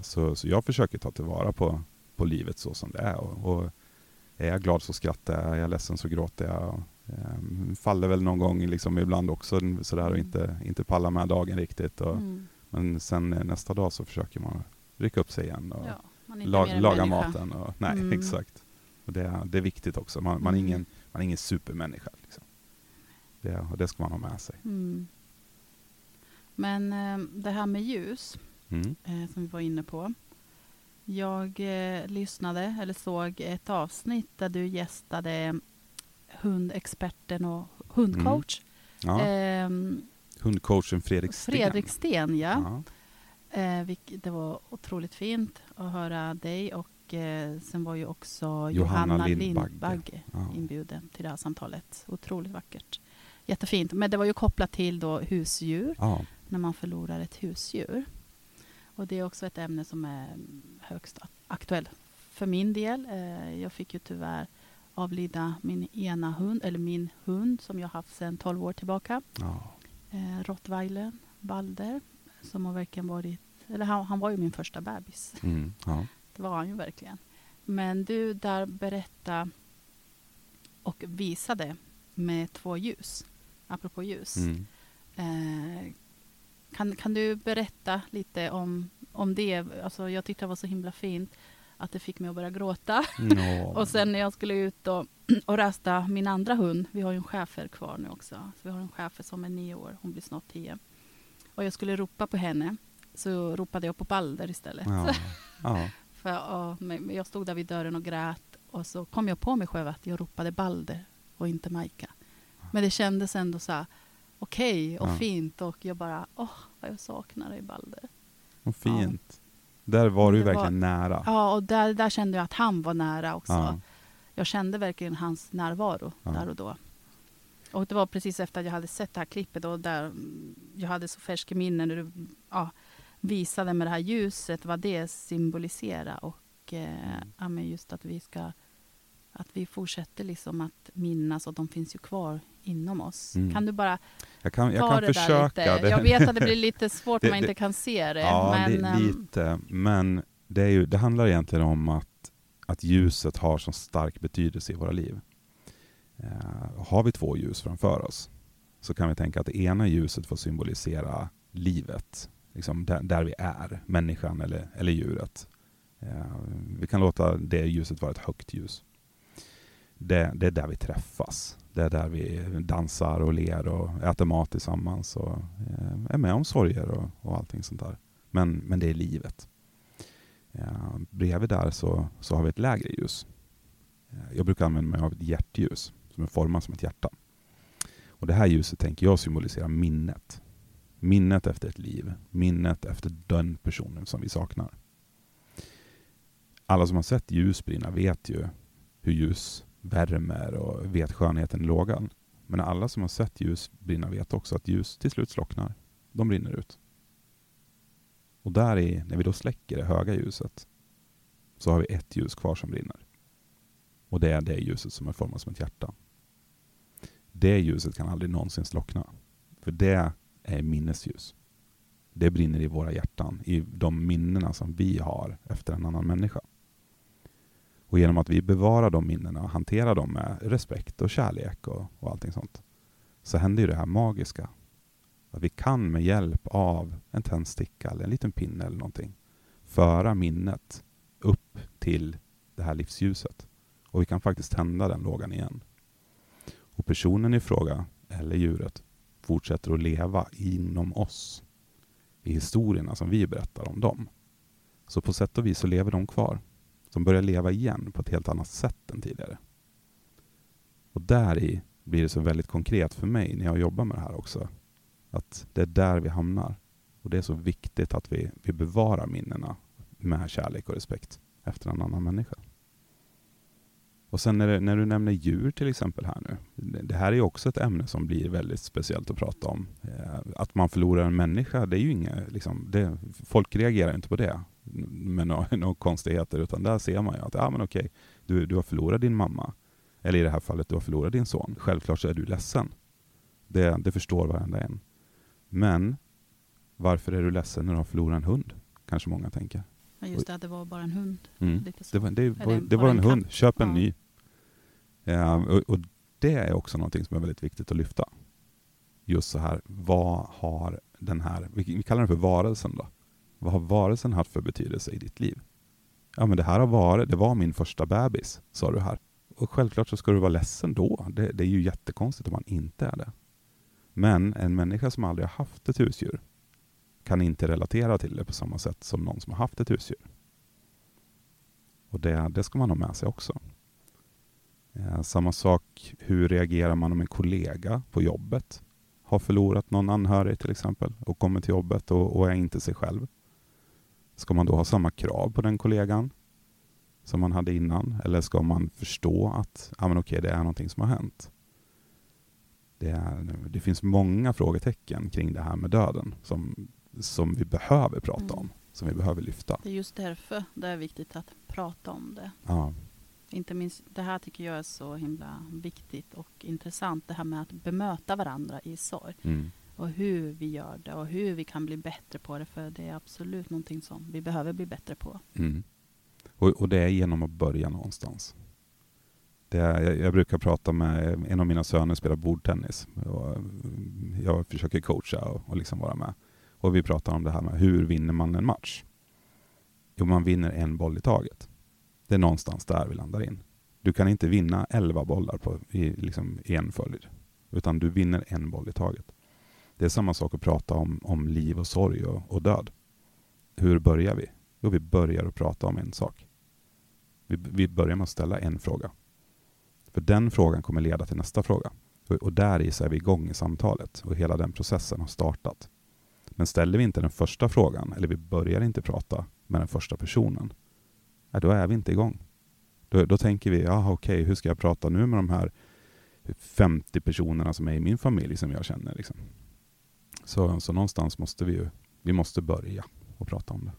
Så, så jag försöker ta tillvara på, på livet så som det är. Och, och är jag glad så skrattar jag, är jag ledsen så gråter jag. Um, faller väl någon gång liksom ibland också sådär och inte, inte pallar med dagen riktigt. Och, Mm. Men sen eh, nästa dag så försöker man rycka upp sig igen och Ja, lag, laga maten. Och, nej, Mm. exakt. Och det, är- det är viktigt också. Man, man, är, Mm. ingen, man är ingen supermänniska. Liksom. Det, och det ska man ha med sig. Mm. Men eh, det här med ljus, Mm. eh, som vi var inne på. Jag eh, lyssnade, eller såg ett avsnitt där du gästade hundexperten och hundcoach. Ja. Ehm, Hundcoachen Fredrik Sten. Fredrik Sten, ja. Ja. Eh, vilk- det var otroligt fint att höra dig och eh, sen var ju också Johanna Johanna, Lindbagge. Lindbagge, Ja. inbjuden till det här samtalet. Otroligt vackert. Jättefint. Men det var ju kopplat till då husdjur, Ja. när man förlorar ett husdjur. Och det är också ett ämne som är högst ak- aktuellt för min del. Eh, jag fick ju tyvärr avlida min ena hund, eller min hund som jag haft sedan 12 år tillbaka Ja. eh, rottweilern Balder som har verkligen varit, eller han, han var ju min första bebis. Mm. Ja. Det var han ju verkligen. Men du där berätta och visade med två ljus, apropå ljus. Mm. Eh, kan, kan du berätta lite om, om det? Alltså, jag tyckte det var så himla fint att det fick mig att börja gråta. Ja. Och sen när jag skulle ut och, och rasta min andra hund, vi har ju en schäfer kvar nu också, så vi har en schäfer som är nio år, hon blir snart tio. Och jag skulle ropa på henne, så ropade jag på Balder istället. Ja. Ja. För ja, men jag stod där vid dörren och grät och så kom jag på mig själv att jag ropade Balder och inte Majka. Men det kändes ändå så här okej och Ja. fint och jag bara, åh vad jag saknar dig Balder. Och fint. Där var du Det var- verkligen nära. Ja, och där, där kände jag att han var nära också. Ja. Jag kände verkligen hans närvaro Ja. där och då. Och det var precis efter att jag hade sett det här klippet och där mm, jag hade så färska minnen när du ja, visade med det här ljuset vad det symboliserar och eh, ja, men just att vi ska att vi fortsätter liksom att minnas och de finns ju kvar inom oss. Mm. Kan du bara Jag kan, jag ta kan det där försöka. lite? Jag vet att det blir lite svårt Det- om man det- inte kan se det. Ja, men, li, ehm, lite. Men det, är ju, det handlar egentligen om att, att ljuset har så stark betydelse i våra liv. Eh, har vi två ljus framför oss så kan vi tänka att det ena ljuset får symbolisera livet, liksom där, där vi är, människan eller, eller djuret. Eh, vi kan låta det ljuset vara ett högt ljus. Det, det är där vi träffas. Det är där vi dansar och ler och äter mat tillsammans och eh, är med om sorger och, och allting sånt där. Men, men det är livet. Eh, bredvid där så, så har vi ett lägre ljus. Eh, jag brukar använda mig av ett hjärtljus som är format som ett hjärta. Och det här ljuset tänker jag symbolisera minnet. Minnet efter ett liv. Minnet efter den personen som vi saknar. Alla som har sett ljus brinna vet ju hur ljus värmer och vet skönheten i lågan. Men alla som har sett ljus brinna vet också att ljus till slut slocknar. De brinner ut. Och där i, när vi då släcker det höga ljuset så har vi ett ljus kvar som brinner. Och det är det ljuset som är format som ett hjärta. Det ljuset kan aldrig någonsin slockna. För det är minnesljus. Det brinner i våra hjärtan, i de minnena som vi har efter en annan människa. Och genom att vi bevarar de minnena och hanterar dem med respekt och kärlek och, och allting sånt, så händer ju det här magiska. Att vi kan med hjälp av en tändsticka eller en liten pinne eller någonting föra minnet upp till det här livsljuset. Och vi kan faktiskt tända den lågan igen. Och personen i fråga, eller djuret, fortsätter att leva inom oss. I historierna som vi berättar om dem. Så på sätt och vis så lever de kvar. De börjar leva igen på ett helt annat sätt än tidigare. Och där i blir det så väldigt konkret för mig när jag jobbar med det här också. Att det är där vi hamnar. Och det är så viktigt att vi, vi bevarar minnena med kärlek och respekt efter en annan människa. Och sen när, det, när du nämner djur till exempel här nu. Det, här är ju också ett ämne som blir väldigt speciellt att prata om. Eh, att man förlorar en människa, det är ju inget, liksom, det, folk reagerar inte på det med några no konstigheter, utan där ser man ju att, ja men okej, du, du har förlorat din mamma. Eller i det här fallet, du har förlorat din son. Självklart så är du ledsen. Det, det förstår varenda en. Men varför är du ledsen när du har förlorat en hund? Kanske många tänker. Men just det, det var bara en hund. Mm. Det var, det, var, det var en en hund, köp en Ja. ny. Ja, och, och det är också någonting som är väldigt viktigt att lyfta. Just så här, vad har den här, vi, vi kallar den för varelsen då. Vad har varelsen haft för betydelse i ditt liv? Ja men det här har varit, det var min första bebis, sa du här. Och självklart så ska du vara ledsen då. Det, det är ju jättekonstigt om man inte är det. Men en människa som aldrig har haft ett husdjur kan inte relatera till det på samma sätt som någon som har haft ett husdjur. Och det, det ska man ha med sig också. Eh, samma sak, hur reagerar man om en kollega på jobbet har förlorat någon anhörig till exempel och kommer till jobbet och, och är inte sig själv? Ska man då ha samma krav på den kollegan som man hade innan? Eller ska man förstå att ja, men okej, det är någonting som har hänt? Det, är, det finns många frågetecken kring det här med döden som, som vi behöver prata Mm. om, som vi behöver lyfta. Det är just därför det är viktigt att prata om det. Ja. Inte minst, det här tycker jag är så himla viktigt och intressant. Det här med att bemöta varandra i sorg. Mm. Och hur vi gör det och hur vi kan bli bättre på det. För det är absolut någonting som vi behöver bli bättre på. Mm. Och, och det är genom att börja någonstans. Det är, jag, jag brukar prata med, en av mina söner spelar bordtennis. Och mm, jag försöker coacha och, och liksom vara med. Och vi pratar om det här med hur vinner man en match? Jo, man vinner en boll i taget. Det är någonstans där vi landar in. Du kan inte vinna elva bollar på, i, liksom, i en följd. Utan du vinner en boll i taget. Det är samma sak att prata om, om liv och sorg och, och död. Hur börjar vi? Jo, vi börjar att prata om en sak. Vi, vi börjar med att ställa en fråga. För den frågan kommer leda till nästa fråga. Och, och där i så är vi igång i samtalet och hela den processen har startat. Men ställer vi inte den första frågan, eller vi börjar inte prata med den första personen, ja, då är vi inte igång. Då, då tänker vi, ja okej, hur ska jag prata nu med de här 50 personerna som är i min familj som jag känner? Liksom. Så, så någonstans måste vi ju, vi måste börja och prata om det.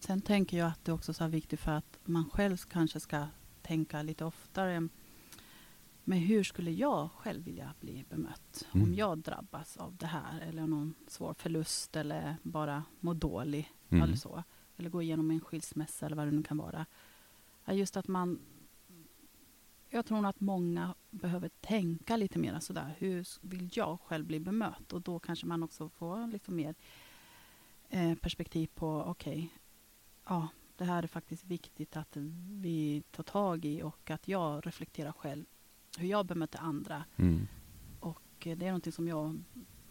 Sen tänker jag att det också är viktigt för att man själv kanske ska tänka lite oftare. Men hur skulle jag själv vilja bli bemött? Mm. Om jag drabbas av det här eller någon svår förlust eller bara mår dålig Mm. eller så. Eller går igenom en skilsmässa eller vad det nu kan vara. Just att man... Jag tror att många behöver tänka lite mer sådär. Hur vill jag själv bli bemött? Och då kanske man också får lite mer eh, perspektiv på, okej, ja, det här är faktiskt viktigt att vi tar tag i och att jag reflekterar själv hur jag bemöter andra. Mm. Och det är någonting som jag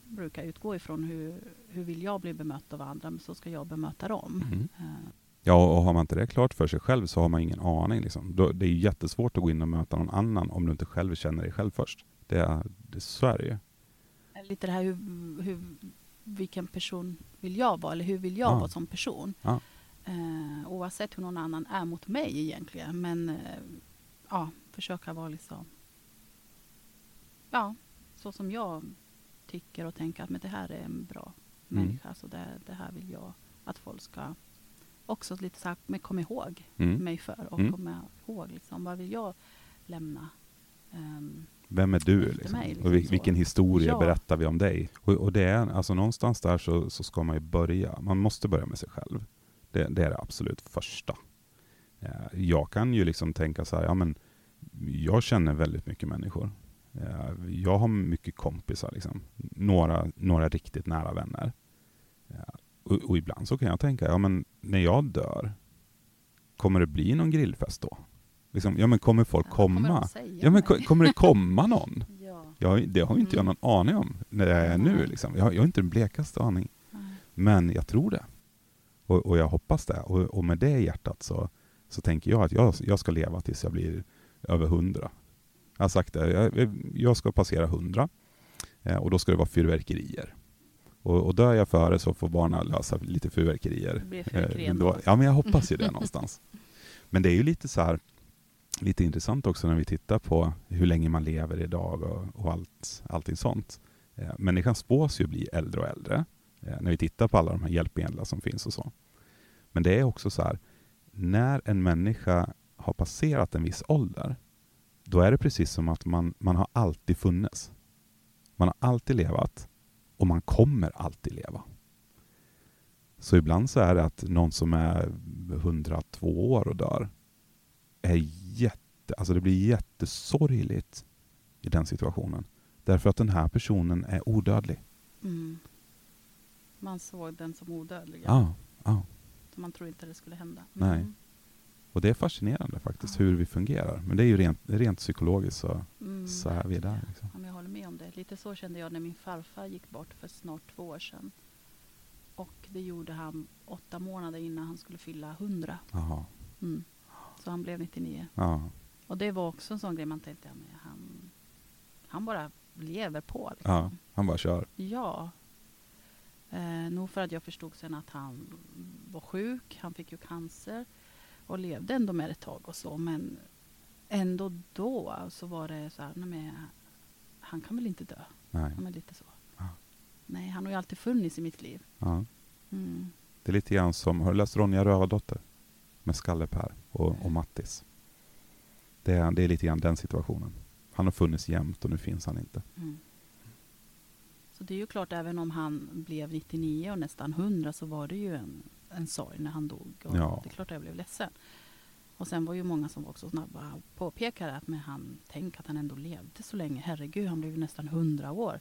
brukar utgå ifrån. Hur, hur vill jag bli bemött av andra? Men så ska jag bemöta dem. Mm. Eh, Ja, och har man inte det klart för sig själv så har man ingen aning. Liksom. Då, det är jättesvårt att gå in och möta någon annan om du inte själv känner dig själv först. Det är, det är så är det ju. Lite det här hur, hur, vilken person vill jag vara? Eller hur vill jag Ja. vara som person? Ja. Eh, oavsett hur någon annan är mot mig egentligen. Men eh, ja, försöka vara liksom... Ja, så som jag tycker och tänker att men det här är en bra Mm. människa. Så det, det här vill jag att folk ska också lite så här, men kom ihåg Mm. mig för. Och Mm. komma ihåg liksom, vad vill jag lämna? Ehm, Vem är du? Liksom? mig, liksom och så. vilken historia Ja. berättar vi om dig? Och, och det är, alltså någonstans där så, så ska man ju börja. Man måste börja med sig själv. Det, det är det absolut första. Eh, Jag kan ju liksom tänka så här, ja men jag känner väldigt mycket människor. Eh, Jag har mycket kompisar, liksom. några, några riktigt nära vänner. Och, och ibland så kan jag tänka, ja men när jag dör, kommer det bli någon grillfest då? Liksom, ja men kommer folk ja, komma? säga Ja men kommer det komma någon? ja. Jag, det har ju inte jag Mm. någon aning om när jag är nu. Liksom. Jag, har- jag har inte den blekaste aning. Nej. Men jag tror det. Och, och jag hoppas det. Och, och med det i hjärtat så, så tänker jag att jag, jag ska leva tills jag blir över hundra. Jag har sagt det, jag, jag ska passera hundra. Eh, och då ska det vara fyrverkerier. Och, och dör jag före så får barnen lösa lite fyrverkerier. Det blir Eh, ja, men jag hoppas ju det någonstans. Men det är ju lite så här, lite intressant också när vi tittar på hur länge man lever idag och, och allt, allting sånt. Eh, människan spås ju bli äldre och äldre eh, när vi tittar på alla de här hjälpmedlen som finns och så. Men det är också så här, när en människa har passerat en viss ålder, då är det precis som att man, man har alltid funnits. Man har alltid levat och man kommer alltid leva. Så ibland så är det att någon som är 102 år och dör, är jätte, alltså det blir jättesorgligt i den situationen. Därför att den här personen är odödlig. Mm. Man såg den som odödlig. Ja, ja. Så man tror inte det skulle hända. Nej. Och det är fascinerande faktiskt hur vi fungerar. Men det är ju rent, rent psykologiskt så, Mm. så är vi där. Liksom. Ja, jag håller med om det. Lite så kände jag när min farfar gick bort för snart två år sedan. Och det gjorde han åtta månader innan han skulle fylla 100. Jaha. Mm. Så han blev 99. Ja, Och det var också en sån grej man tänkte, ja, han, han bara lever på. Liksom. ja, han bara kör. Ja. Eh, nog för att jag förstod sen att han var sjuk, han fick ju cancer och levde ändå med det ett tag och så. Men ändå då så var det så här, nej han kan väl inte dö? Nej. Ja, lite så. Ja. Nej, han har ju alltid funnits i mitt liv. Ja. Mm. Det är lite grann som, har du läst Ronja Rövardotter? Med Skalle-Per och, och Mattis. Det är, det är lite grann den situationen. Han har funnits jämt och nu finns han inte. Mm. Så det är ju klart, även om han blev 99 och nästan 100 så var det ju en, en sorg när han dog. Och Ja. Det är klart att jag blev ledsen. Och sen var ju många som var också snabba och påpekade att men han, tänk att han ändå levde så länge. Herregud, han blev ju nästan 100 år.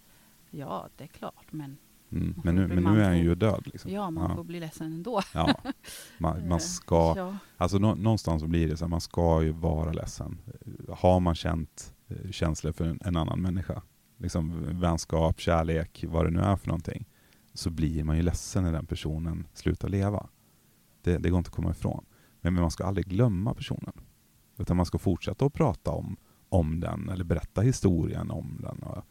Ja, det är klart, men Mm. Men, nu, men nu är han ju död. Liksom. ja, man ja. får bli ledsen ändå. Ja. Man, man ska, Ja. alltså nå, någonstans så blir det så här, man ska ju vara ledsen. Har man känt eh, känslor för en, en annan människa, liksom vänskap, kärlek, vad det nu är för någonting, så blir man ju ledsen när den personen slutar leva. Det, det går inte att komma ifrån. Men, men man ska aldrig glömma personen. Utan man ska fortsätta att prata om, om den, eller berätta historien om den. Och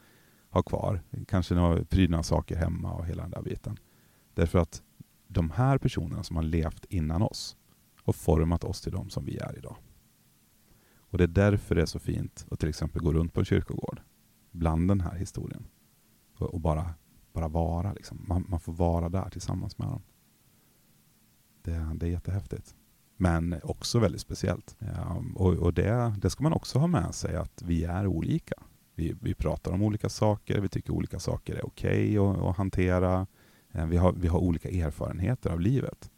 ha kvar, kanske några saker hemma och hela den där biten. Därför att de här personerna som har levt innan oss har format oss till de som vi är idag. Och det är därför det är så fint att till exempel gå runt på en kyrkogård bland den här historien. Och, och bara, bara vara. Liksom. Man, man får vara där tillsammans med dem. Det, det är jättehäftigt. Men också väldigt speciellt. Ja, och och det, det ska man också ha med sig, att vi är olika. Vi, vi pratar om olika saker, vi tycker olika saker är okej att, att hantera. Eh, vi har, vi har olika erfarenheter av livet.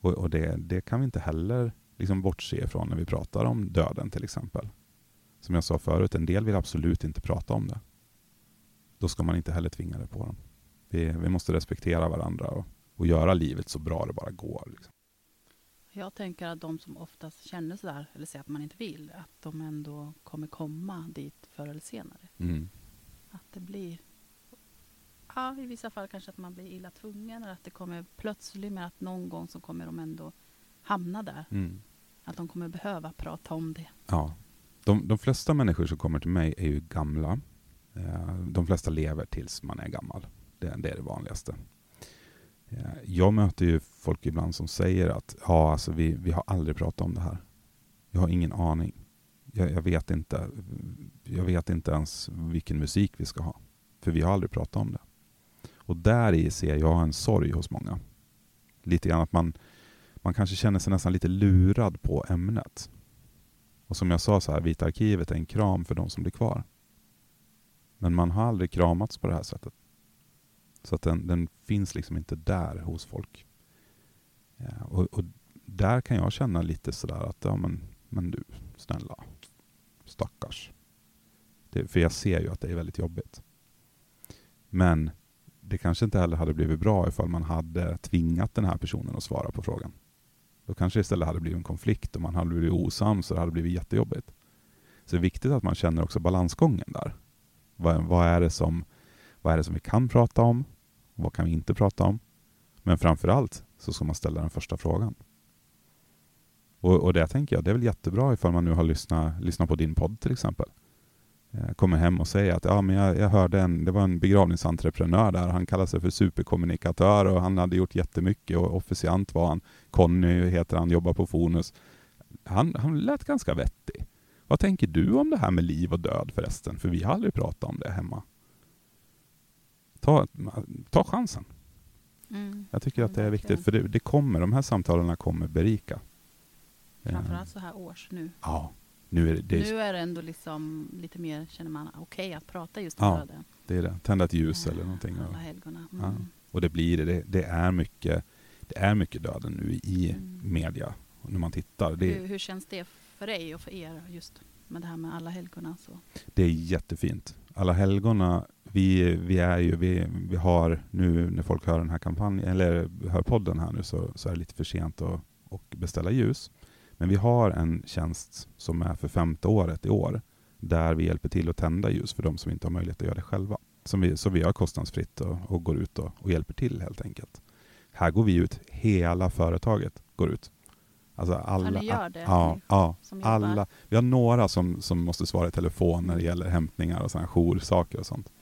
Och, och det, det kan vi inte heller liksom bortse ifrån när vi pratar om döden till exempel. Som jag sa förut, en del vill absolut inte prata om det. Då ska man inte heller tvinga det på dem. Vi, vi måste respektera varandra och, och göra livet så bra det bara går. Liksom. Jag tänker att de som oftast känner sådär, eller säger att man inte vill, att de ändå kommer komma dit förr eller senare. Mm. Att det blir, ja i vissa fall kanske att man blir illa tvungen, eller att det kommer plötsligt, men att någon gång så kommer de ändå hamna där. Mm. Att de kommer behöva prata om det. Ja. De, de flesta människor som kommer till mig är ju gamla. Eh, de flesta lever tills man är gammal. Det, det är det vanligaste. Eh, jag möter ju folk ibland som säger att ja, alltså vi, vi har aldrig pratat om det här. Jag har ingen aning. Jag, jag, vet inte, jag vet inte ens vilken musik vi ska ha. För vi har aldrig pratat om det. Och där i ser jag en sorg hos många. Lite grann att man, man kanske känner sig nästan lite lurad på ämnet. Och som jag sa, så här, Vita arkivet är en kram för de som blir kvar. Men man har aldrig kramats på det här sättet. Så att den, den finns liksom inte där hos folk. Ja, och, och där kan jag känna lite sådär att, ja men, men du, snälla, stackars. Det, för jag ser ju att det är väldigt jobbigt. Men det kanske inte heller hade blivit bra ifall man hade tvingat den här personen att svara på frågan. Då kanske det istället hade blivit en konflikt och man hade blivit osams och det hade blivit jättejobbigt. Så det är viktigt att man känner också balansgången där. Vad, vad, är det som, vad är det som vi kan prata om? Vad kan vi inte prata om? Men framför allt så ska man ställa den första frågan. Och, och det tänker jag, det är väl jättebra ifall man nu har lyssnat, lyssnat på din podd till exempel. Eh, kommer hem och säger att ja, men jag, jag hörde en, det var en begravningsentreprenör där, han kallade sig för superkommunikatör och han hade gjort jättemycket och officiant var han. Conny heter han, jobbar på Fonus. Han, han lät ganska vettig. Vad tänker du om det här med liv och död förresten? För vi har aldrig pratat om det hemma. ta, ta chansen. Mm. Jag tycker att det är viktigt, för det, det kommer, de här samtalen kommer berika. Eh, Framförallt så här års nu. Ja, nu är det, det, Nu är det ändå liksom lite mer, känner man, okej att prata just Ja, om döden. det är det. Tända ett ljus Eh, eller någonting. Alla helgona. ja. Mm. och det blir det. det. Är mycket, det är mycket döden nu i Mm. media. När man tittar. Det, Hur, hur känns det för dig och för er just med det här med alla helgona? Så? Det är jättefint. Alla helgona, vi, vi är ju, vi, vi har nu när folk hör den här kampanjen, eller hör podden här nu så, så är det lite för sent att, och beställa ljus. Men vi har en tjänst som är för femte året i år, där vi hjälper till att tända ljus för de som inte har möjlighet att göra det själva. Som vi, så vi gör kostnadsfritt och, och går ut och, och hjälper till helt enkelt. Här går vi ut, hela företaget går ut. Alltså alla? Ja, ja jobbar? alla. Vi har några som, som måste svara i telefon när det gäller hämtningar och sådana joursaker och sånt.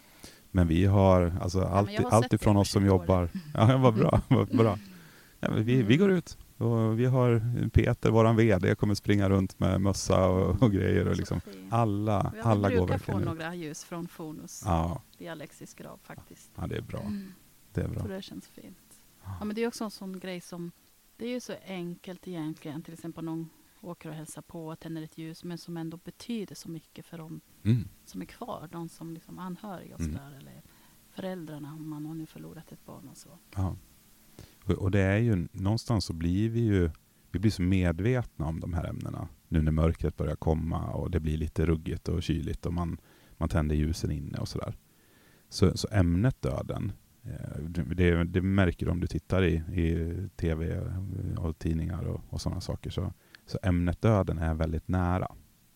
Men vi har alltså allt, har allt ifrån oss som jobbar. Ja, vad bra. Vad bra. Ja, vi, vi går ut och vi har Peter, våran VD, kommer springa runt med mössa och, och grejer. Och liksom. Alla, Vi alla går brukar få verkligen ut. några ljus från Fonus Ja, i Alexis grav faktiskt. ja, det är bra. Mm. Det är bra. Så det känns fint. Ja, men det är också en sån grej som, det är ju så enkelt egentligen, till exempel någon åker och hälsar på och tänder ett ljus, men som ändå betyder så mycket för dem Mm. som är kvar, de som liksom anhöriga och Mm. sådär, eller föräldrarna om man har nu förlorat ett barn och så. Ja. Och, och det är ju, någonstans så blir vi ju, vi blir så medvetna om de här ämnena. Nu när mörkret börjar komma och det blir lite ruggigt och kyligt och man, man tänder ljusen inne och sådär. Så, så ämnet döden, Eh, det, det märker du om du tittar i, i tv eh, och tidningar och, och sådana saker. Så, så ämnet döden är väldigt nära.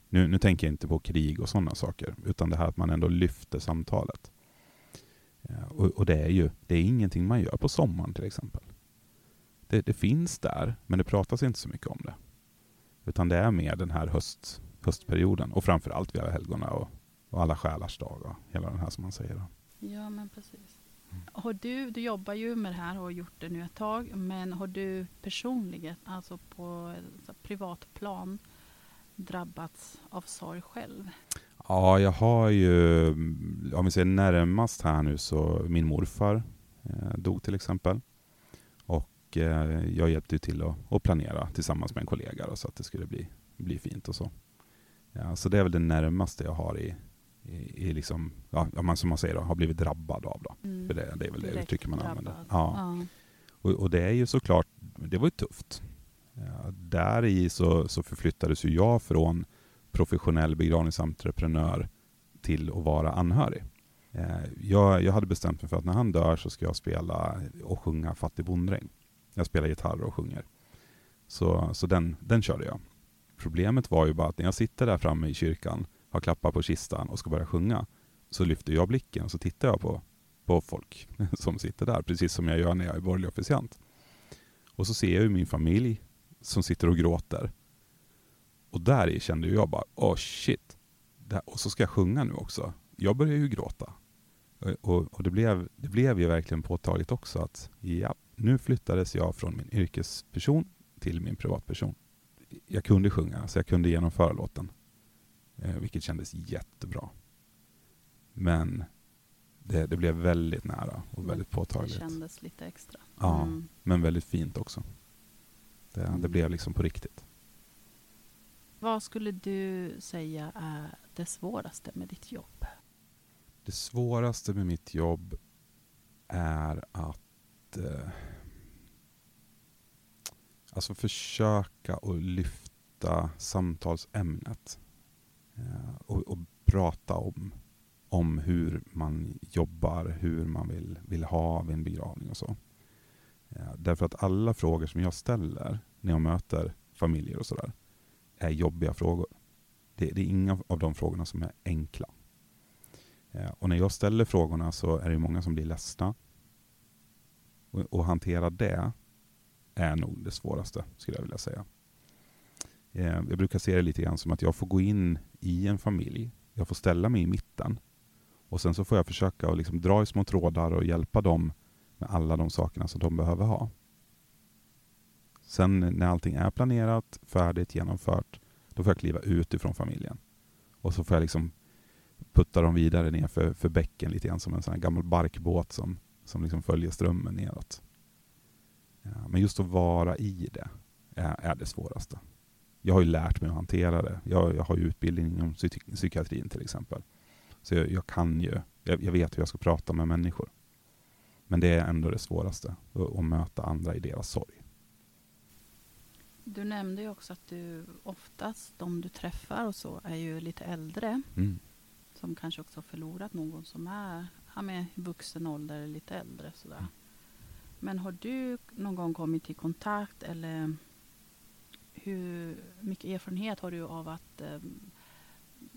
Nu, nu tänker jag inte på krig och sådana saker, utan det här att man ändå lyfter samtalet. Eh, och, och det är ju det är ingenting man gör på sommaren till exempel. Det, det finns där, men det pratas inte så mycket om det. Utan det är mer den här höst, höstperioden och framförallt vid alla helgona och, och alla själars dag och hela den här som man säger. Ja, men precis. Har du, du jobbar ju med det här och har gjort det nu ett tag, men har du personligen, alltså på privat plan, drabbats av sorg själv? Ja, jag har ju, om vi ser närmast här nu, så min morfar eh, dog till exempel. Och eh, jag hjälpte ju till att, att planera tillsammans med en kollega då, så att det skulle bli, bli fint och så. Ja, så det är väl det närmaste jag har i, i, i liksom, ja, man, som man säger då, har blivit drabbad av. Då. Mm. För det, det är väl det Direkt uttrycket man använder. Ja. Ja. Och, och det är ju såklart, det var ju tufft. Ja, där i så, så förflyttades ju jag från professionell begravningsentreprenör till att vara anhörig. Eh, Jag, jag hade bestämt mig för att när han dör så ska jag spela och sjunga Fattig bonddräng. Jag spelar gitarr och sjunger. Så, så den, den körde jag. Problemet var ju bara att när jag sitter där framme i kyrkan, har klappar på kistan och ska börja sjunga, så lyfter jag blicken och så tittar jag på, på folk som sitter där, precis som jag gör när jag är borgerlig officiant. Och så ser jag ju min familj som sitter och gråter. Och där kände jag bara, åh oh shit. Här, och så ska jag sjunga nu också. Jag börjar ju gråta. Och, och, och det, blev, det blev ju verkligen påtagligt också att ja, nu flyttades jag från min yrkesperson till min privatperson. Jag kunde sjunga, så jag kunde genomföra låten. Eh, vilket kändes jättebra. Men det, det blev väldigt nära och väldigt Det påtagligt. kändes lite extra. Ja, Mm. men väldigt fint också. Det, det Mm. blev liksom på riktigt. Vad skulle du säga är det svåraste med ditt jobb? Det svåraste med mitt jobb är att eh, alltså försöka att lyfta samtalsämnet Eh, och, och prata om, om hur man jobbar, hur man vill, vill ha vid en begravning och så. Eh, därför att alla frågor som jag ställer när jag möter familjer och sådär är jobbiga frågor. Det, det är inga av de frågorna som är enkla. Eh, Och när jag ställer frågorna så är det många som blir ledsna. Och, och hantera det är nog det svåraste, skulle jag vilja säga. Eh, jag brukar se det lite grann som att jag får gå in i en familj. Jag får ställa mig i mitten. Och sen så får jag försöka att liksom dra i små trådar och hjälpa dem med alla de sakerna som de behöver ha. Sen när allting är planerat, färdigt, genomfört, då får jag kliva ut ifrån familjen. Och så får jag liksom putta dem vidare ner för, för bäcken lite grann som en sån här gammal barkbåt som, som liksom följer strömmen neråt. Ja, men just att vara i det är, är det svåraste. Jag har ju lärt mig att hantera det. Jag, jag har ju utbildning inom psyk psykiatrin till exempel. Så jag, jag kan ju, jag, jag, vet hur jag ska prata med människor. Men det är ändå det svåraste, att, möta andra i deras sorg. Du nämnde ju också att du oftast, de du träffar och så, är ju lite äldre. Mm. Som kanske också har förlorat någon som är ja, med vuxen ålder eller lite äldre. Sådär. Mm. Men har du någon gång kommit i kontakt eller hur mycket erfarenhet har du av att eh,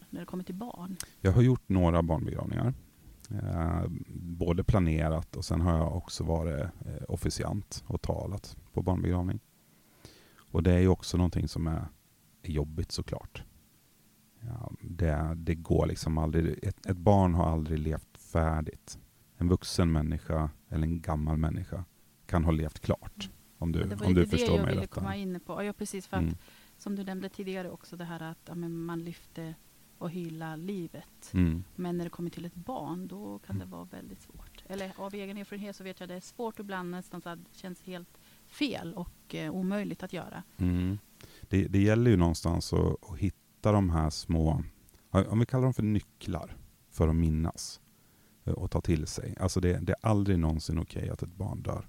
när det kommer till barn? Jag har gjort några barnbegravningar. Eh, både planerat och sen har jag också varit eh, officiant och talat på barnbegravning. Och det är ju också någonting som är, jobbigt såklart. Ja, det, det går liksom aldrig, ett, ett barn har aldrig levt färdigt. En vuxen människa eller en gammal människa kan ha levt klart. Om du, det var om du förstår det jag mig ville komma in på. Ja, precis. För att, Mm. Som du nämnde tidigare också, det här att ja, man lyfter och hyllar livet. Mm. Men när det kommer till ett barn, då kan det Mm. vara väldigt svårt. Eller av egen erfarenhet så vet jag att det är svårt ibland nästan så att det känns helt fel och eh, omöjligt att göra. Mm. Det, det gäller ju någonstans att, att hitta de här små, om vi kallar dem för nycklar, för att minnas eh, och ta till sig. Alltså det, det är aldrig någonsin okej att ett barn dör.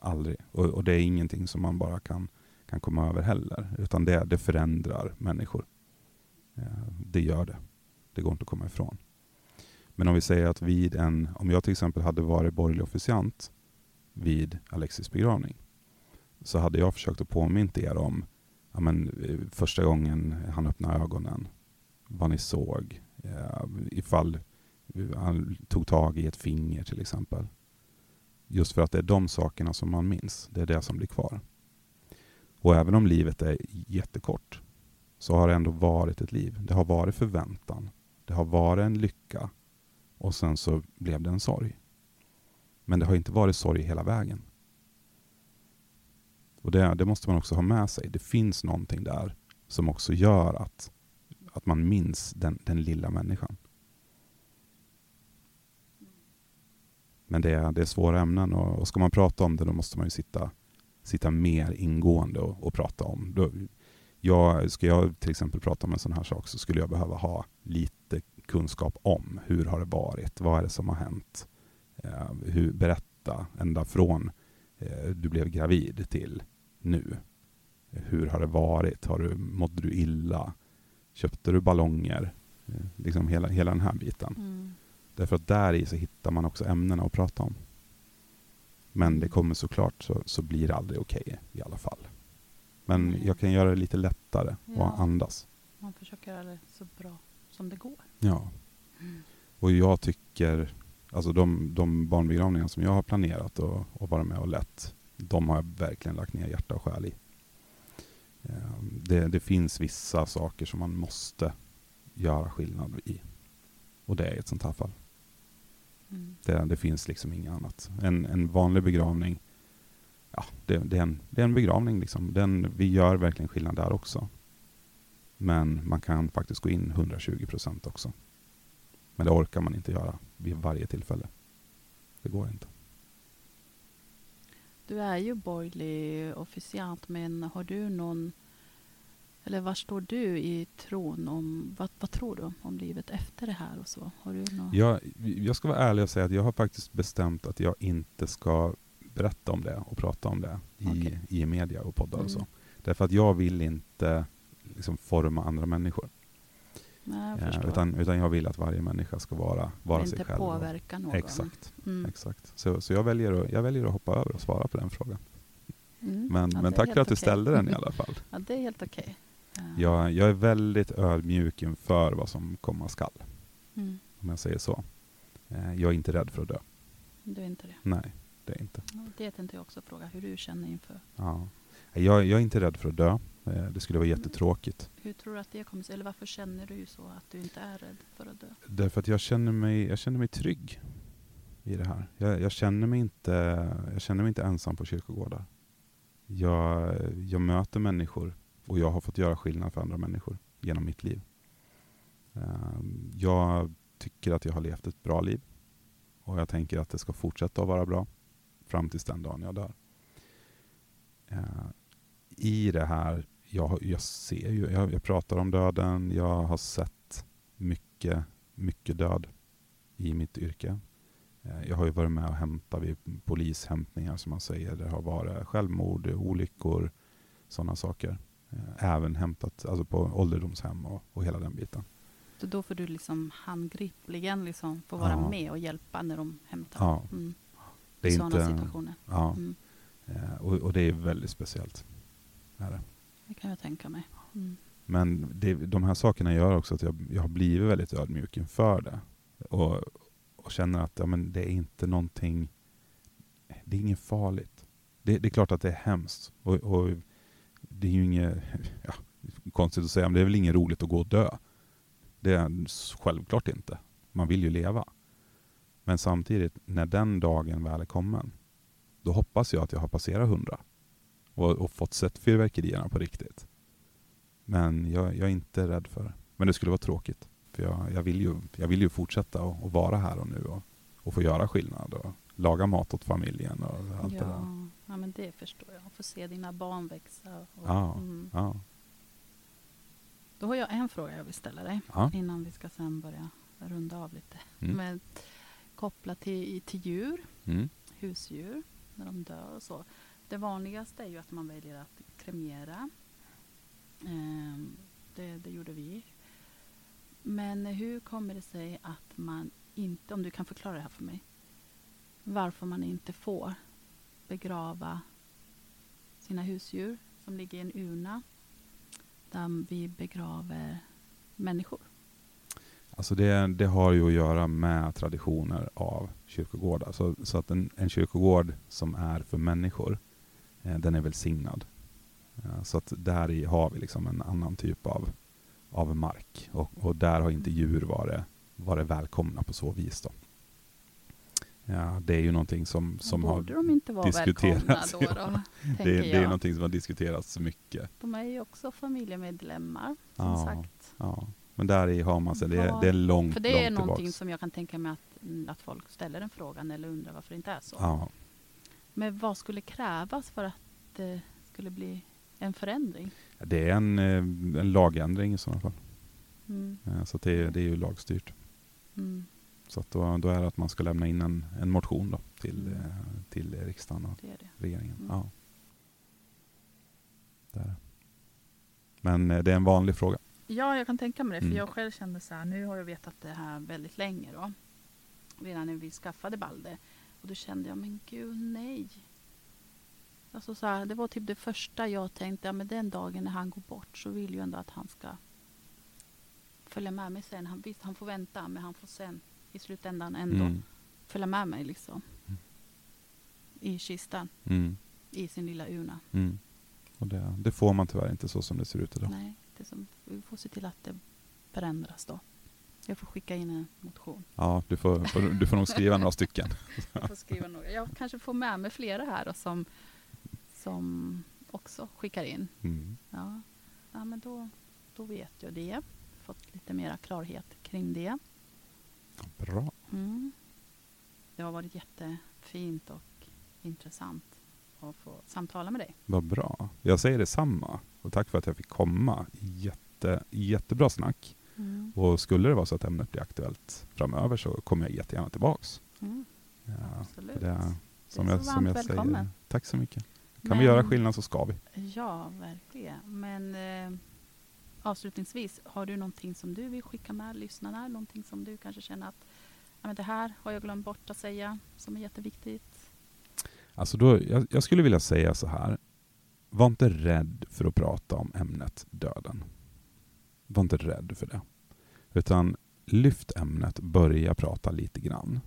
Aldrig. Och, och det är ingenting som man bara kan, kan komma över heller. Utan det, det förändrar människor. Det gör det. Det går inte att komma ifrån. Men om vi säger att vid en, om jag till exempel hade varit borgerlig officiant vid Alexis begravning, så hade jag försökt att påminna er om ja, men, eh, första gången han öppnade ögonen, vad ni såg, eh, ifall han tog tag i ett finger till exempel. Just för att det är de sakerna som man minns, det är det som blir kvar. Och även om livet är jättekort, så har det ändå varit ett liv. Det har varit förväntan, det har varit en lycka och sen så blev det en sorg. Men det har inte varit sorg hela vägen. Och det, det måste man också ha med sig. Det finns någonting där som också gör att, att man minns den, den lilla människan. Men det är, det är svåra ämnen och, och ska man prata om det då måste man ju sitta, sitta mer ingående och, och prata om. Då, jag, ska jag till exempel prata om en sån här sak så skulle jag behöva ha lite kunskap om hur har det varit, vad är det som har hänt, eh, hur, berätta ända från eh, du blev gravid till nu. Hur har det varit? Har du, mådde du illa? Köpte du ballonger? Eh, liksom hela, hela den här biten. Mm. Därför att där i så hittar man också ämnena att prata om. Men det kommer såklart så, så blir det aldrig okej i alla fall. Men Nej. jag kan göra det lite lättare Ja. och andas. Man försöker göra det så bra som det går. Ja. Mm. Och jag tycker, alltså de, de barnbegravningar som jag har planerat och, och varit med och lett, de har jag verkligen lagt ner hjärta och själ i. Eh, Det, det finns vissa saker som man måste göra skillnad i. Och det är ett sånt här fall. Mm. Det, det finns liksom inget annat. En, en vanlig begravning, ja, det, det, är en, det är en begravning. Liksom. Den, vi gör verkligen skillnad där också. Men man kan faktiskt gå in 120 procent också. Men det orkar man inte göra vid varje tillfälle. Det går inte. Du är ju borgerlig officiant, men har du någon... Eller var står du i tron om... Vad, vad tror du om livet efter det här och så? Har du någon... Jag, jag ska vara ärlig och säga att jag har faktiskt bestämt att jag inte ska berätta om det och prata om det i, Okej. i media och poddar och Mm. så. Därför att jag vill inte liksom forma andra människor. Nej, jag Eh, utan, utan jag vill att varje människa ska vara, vara sig inte själv. och- påverka någon. Exakt. Mm. exakt. Så, så jag, väljer att, jag väljer att hoppa över och svara på den frågan. Mm. Men, Ja, men tack för att du ställde den i alla fall. Ja, det är helt okej. Ja. Jag, jag är väldigt ödmjuk inför vad som komma skall, Mm. om jag säger så. Eh, Jag är inte rädd för att dö. Du är inte det. Nej, det är inte. Det tänkte jag också fråga, hur du känner inför. Ja. Jag, jag är inte rädd för att dö. Eh, Det skulle vara jättetråkigt. Hur tror du att det kommer sig? Eller varför känner du så att du inte är rädd för att dö? Därför att jag känner mig, jag känner mig trygg i det här. Jag, jag, känner mig inte, jag känner mig inte ensam på kyrkogårdar. Jag, jag möter människor och jag har fått göra skillnad för andra människor genom mitt liv. Ehm, jag tycker att jag har levt ett bra liv och jag tänker att det ska fortsätta att vara bra fram tills den dagen jag dör. Ehm, I det här, jag, jag ser ju, jag, jag pratar om döden, jag har sett mycket, mycket död i mitt yrke. Ehm, jag har ju varit med och hämtat vid polishämtningar som man säger. Det har varit självmord, olyckor, sådana saker. Även hämtat alltså på ålderdomshem och, och hela den biten. Så då får du liksom handgripligen liksom få vara Ja. med och hjälpa när de hämtar. Ja. Mm. Det är sådana inte- situationer. Ja, Mm. eh, och, och det är väldigt speciellt. Är det. Det kan jag tänka mig. Mm. Men det, de här sakerna gör också att jag, jag har blivit väldigt ödmjuk inför det. Och, och känner att ja, men det är inte någonting, det är inget farligt. Det, det är klart att det är hemskt. Och, och det är ju inget, ja, konstigt att säga, men det är väl inget roligt att gå och dö. Det är självklart inte. Man vill ju leva. Men samtidigt, när den dagen väl är kommen, då hoppas jag att jag har passerat hundra och, och fått sett fyrverkerierna på riktigt. Men jag, jag är inte rädd för det. Men det skulle vara tråkigt. För jag, jag, vill, ju, jag vill ju fortsätta och, och vara här och nu och, och få göra skillnad och laga mat åt familjen och allt det där. Ja, ja, men det förstår jag. Få se dina barn växa. Och, Ja, mm. ja. Då har jag en fråga jag vill ställa dig Ja. innan vi ska sen börja runda av lite. Mm. Men kopplat till, till djur, Mm. husdjur, när de dör och så. Det vanligaste är ju att man väljer att kremera. Ehm, det, det gjorde vi. Men hur kommer det sig att man inte, om du kan förklara det här för mig, varför man inte får begrava sina husdjur som ligger i en urna där vi begraver människor? Alltså det, det har ju att göra med traditioner av kyrkogårdar. Så, alltså, så att en, en kyrkogård som är för människor, eh, den är välsignad. Eh, så att där i har vi liksom en annan typ av, av mark. Och, och där har inte djur varit, varit välkomna på så vis. Då. Ja, det är ju någonting som, som har de inte vara diskuterats. då? Då det, det är någonting som har diskuterats mycket. De är ju också familjemedlemmar, som Ja, sagt. ja. Men där i har man sig, det, är- det är långt, För det är långt någonting tillbaks. som jag kan tänka mig att, mm, att folk ställer den frågan eller undrar varför det inte är så. Ja. Men vad skulle krävas för att det skulle bli en förändring? Det är en, eh, en lagändring i sådana fall. Mm. Eh, Så det, är- det är ju lagstyrt. Mm. Så då, då är det att man ska lämna in en, en motion då till, Mm. eh, till riksdagen och Det det. regeringen. Mm. Ja. Det är det. Men eh, det är en vanlig fråga. Ja, jag kan tänka mig det. För Mm. jag själv kände så här, nu har jag vetat det här väldigt länge då. Redan när vi skaffade Balder. Och då kände jag, men gud nej. Alltså så här, det var typ det första jag tänkte, ja men den dagen när han går bort så vill jag ändå att han ska följa med mig sen. Han, visst, han får vänta, men han får sen i slutändan ändå Mm. följa med mig liksom. Mm. I kistan, Mm. i sin lilla urna. Mm. Och det, det får man tyvärr inte så som det ser ut idag. Nej, det som, vi får se till att det förändras då. Jag får skicka in en motion. Ja, du får, får, du får nog skriva några stycken. Jag får skriva några. Jag kanske får med mig flera här då, som, som också skickar in. Mm. Ja, ja men då, då vet jag det. Fått lite mera klarhet kring det. Bra. Mm. Det har varit jättefint och intressant att få samtala med dig. Vad bra. Jag säger detsamma. Och tack för att jag fick komma. Jätte, jättebra snack. Mm. Och skulle det vara så att ämnet blir aktuellt framöver så kommer jag jättegärna tillbaks. Mm. Ja, Absolut. det, som Du är jag, så som varmt jag säger, välkommen. tack så mycket. Kan Men- vi göra skillnad så ska vi. Ja, verkligen. Men eh, avslutningsvis, har du någonting som du vill skicka med lyssnarna? Någonting som du kanske känner att ja, men det här har jag glömt bort att säga som är jätteviktigt? Alltså då, jag, jag skulle vilja säga så här. Var inte rädd för att prata om ämnet döden. Var inte rädd för det. Utan lyft ämnet, börja prata lite grann.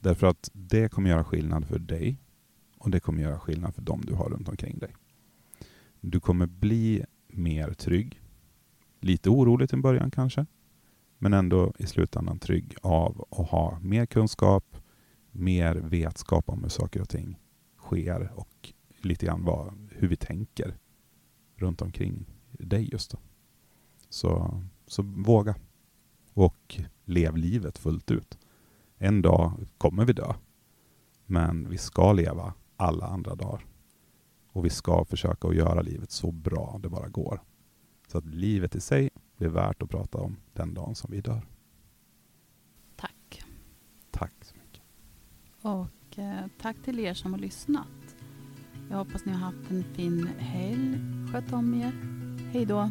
Därför att det kommer göra skillnad för dig och det kommer göra skillnad för dem du har runt omkring dig. Du kommer bli mer trygg. Lite orolig till en början kanske. Men ändå i slutändan trygg av att ha mer kunskap, mer vetskap om hur saker och ting sker och lite grann vad, hur vi tänker runt omkring dig just då. Så, så våga. och lev livet fullt ut. En dag kommer vi dö, men vi ska leva alla andra dagar. Och vi ska försöka att göra livet så bra det bara går. Så att livet i sig blir värt att prata om den dagen som vi dör. Tack. Tack så mycket. Och eh, tack till er som har lyssnat. Jag hoppas ni har haft en fin helg. Sköt om er. Hej då.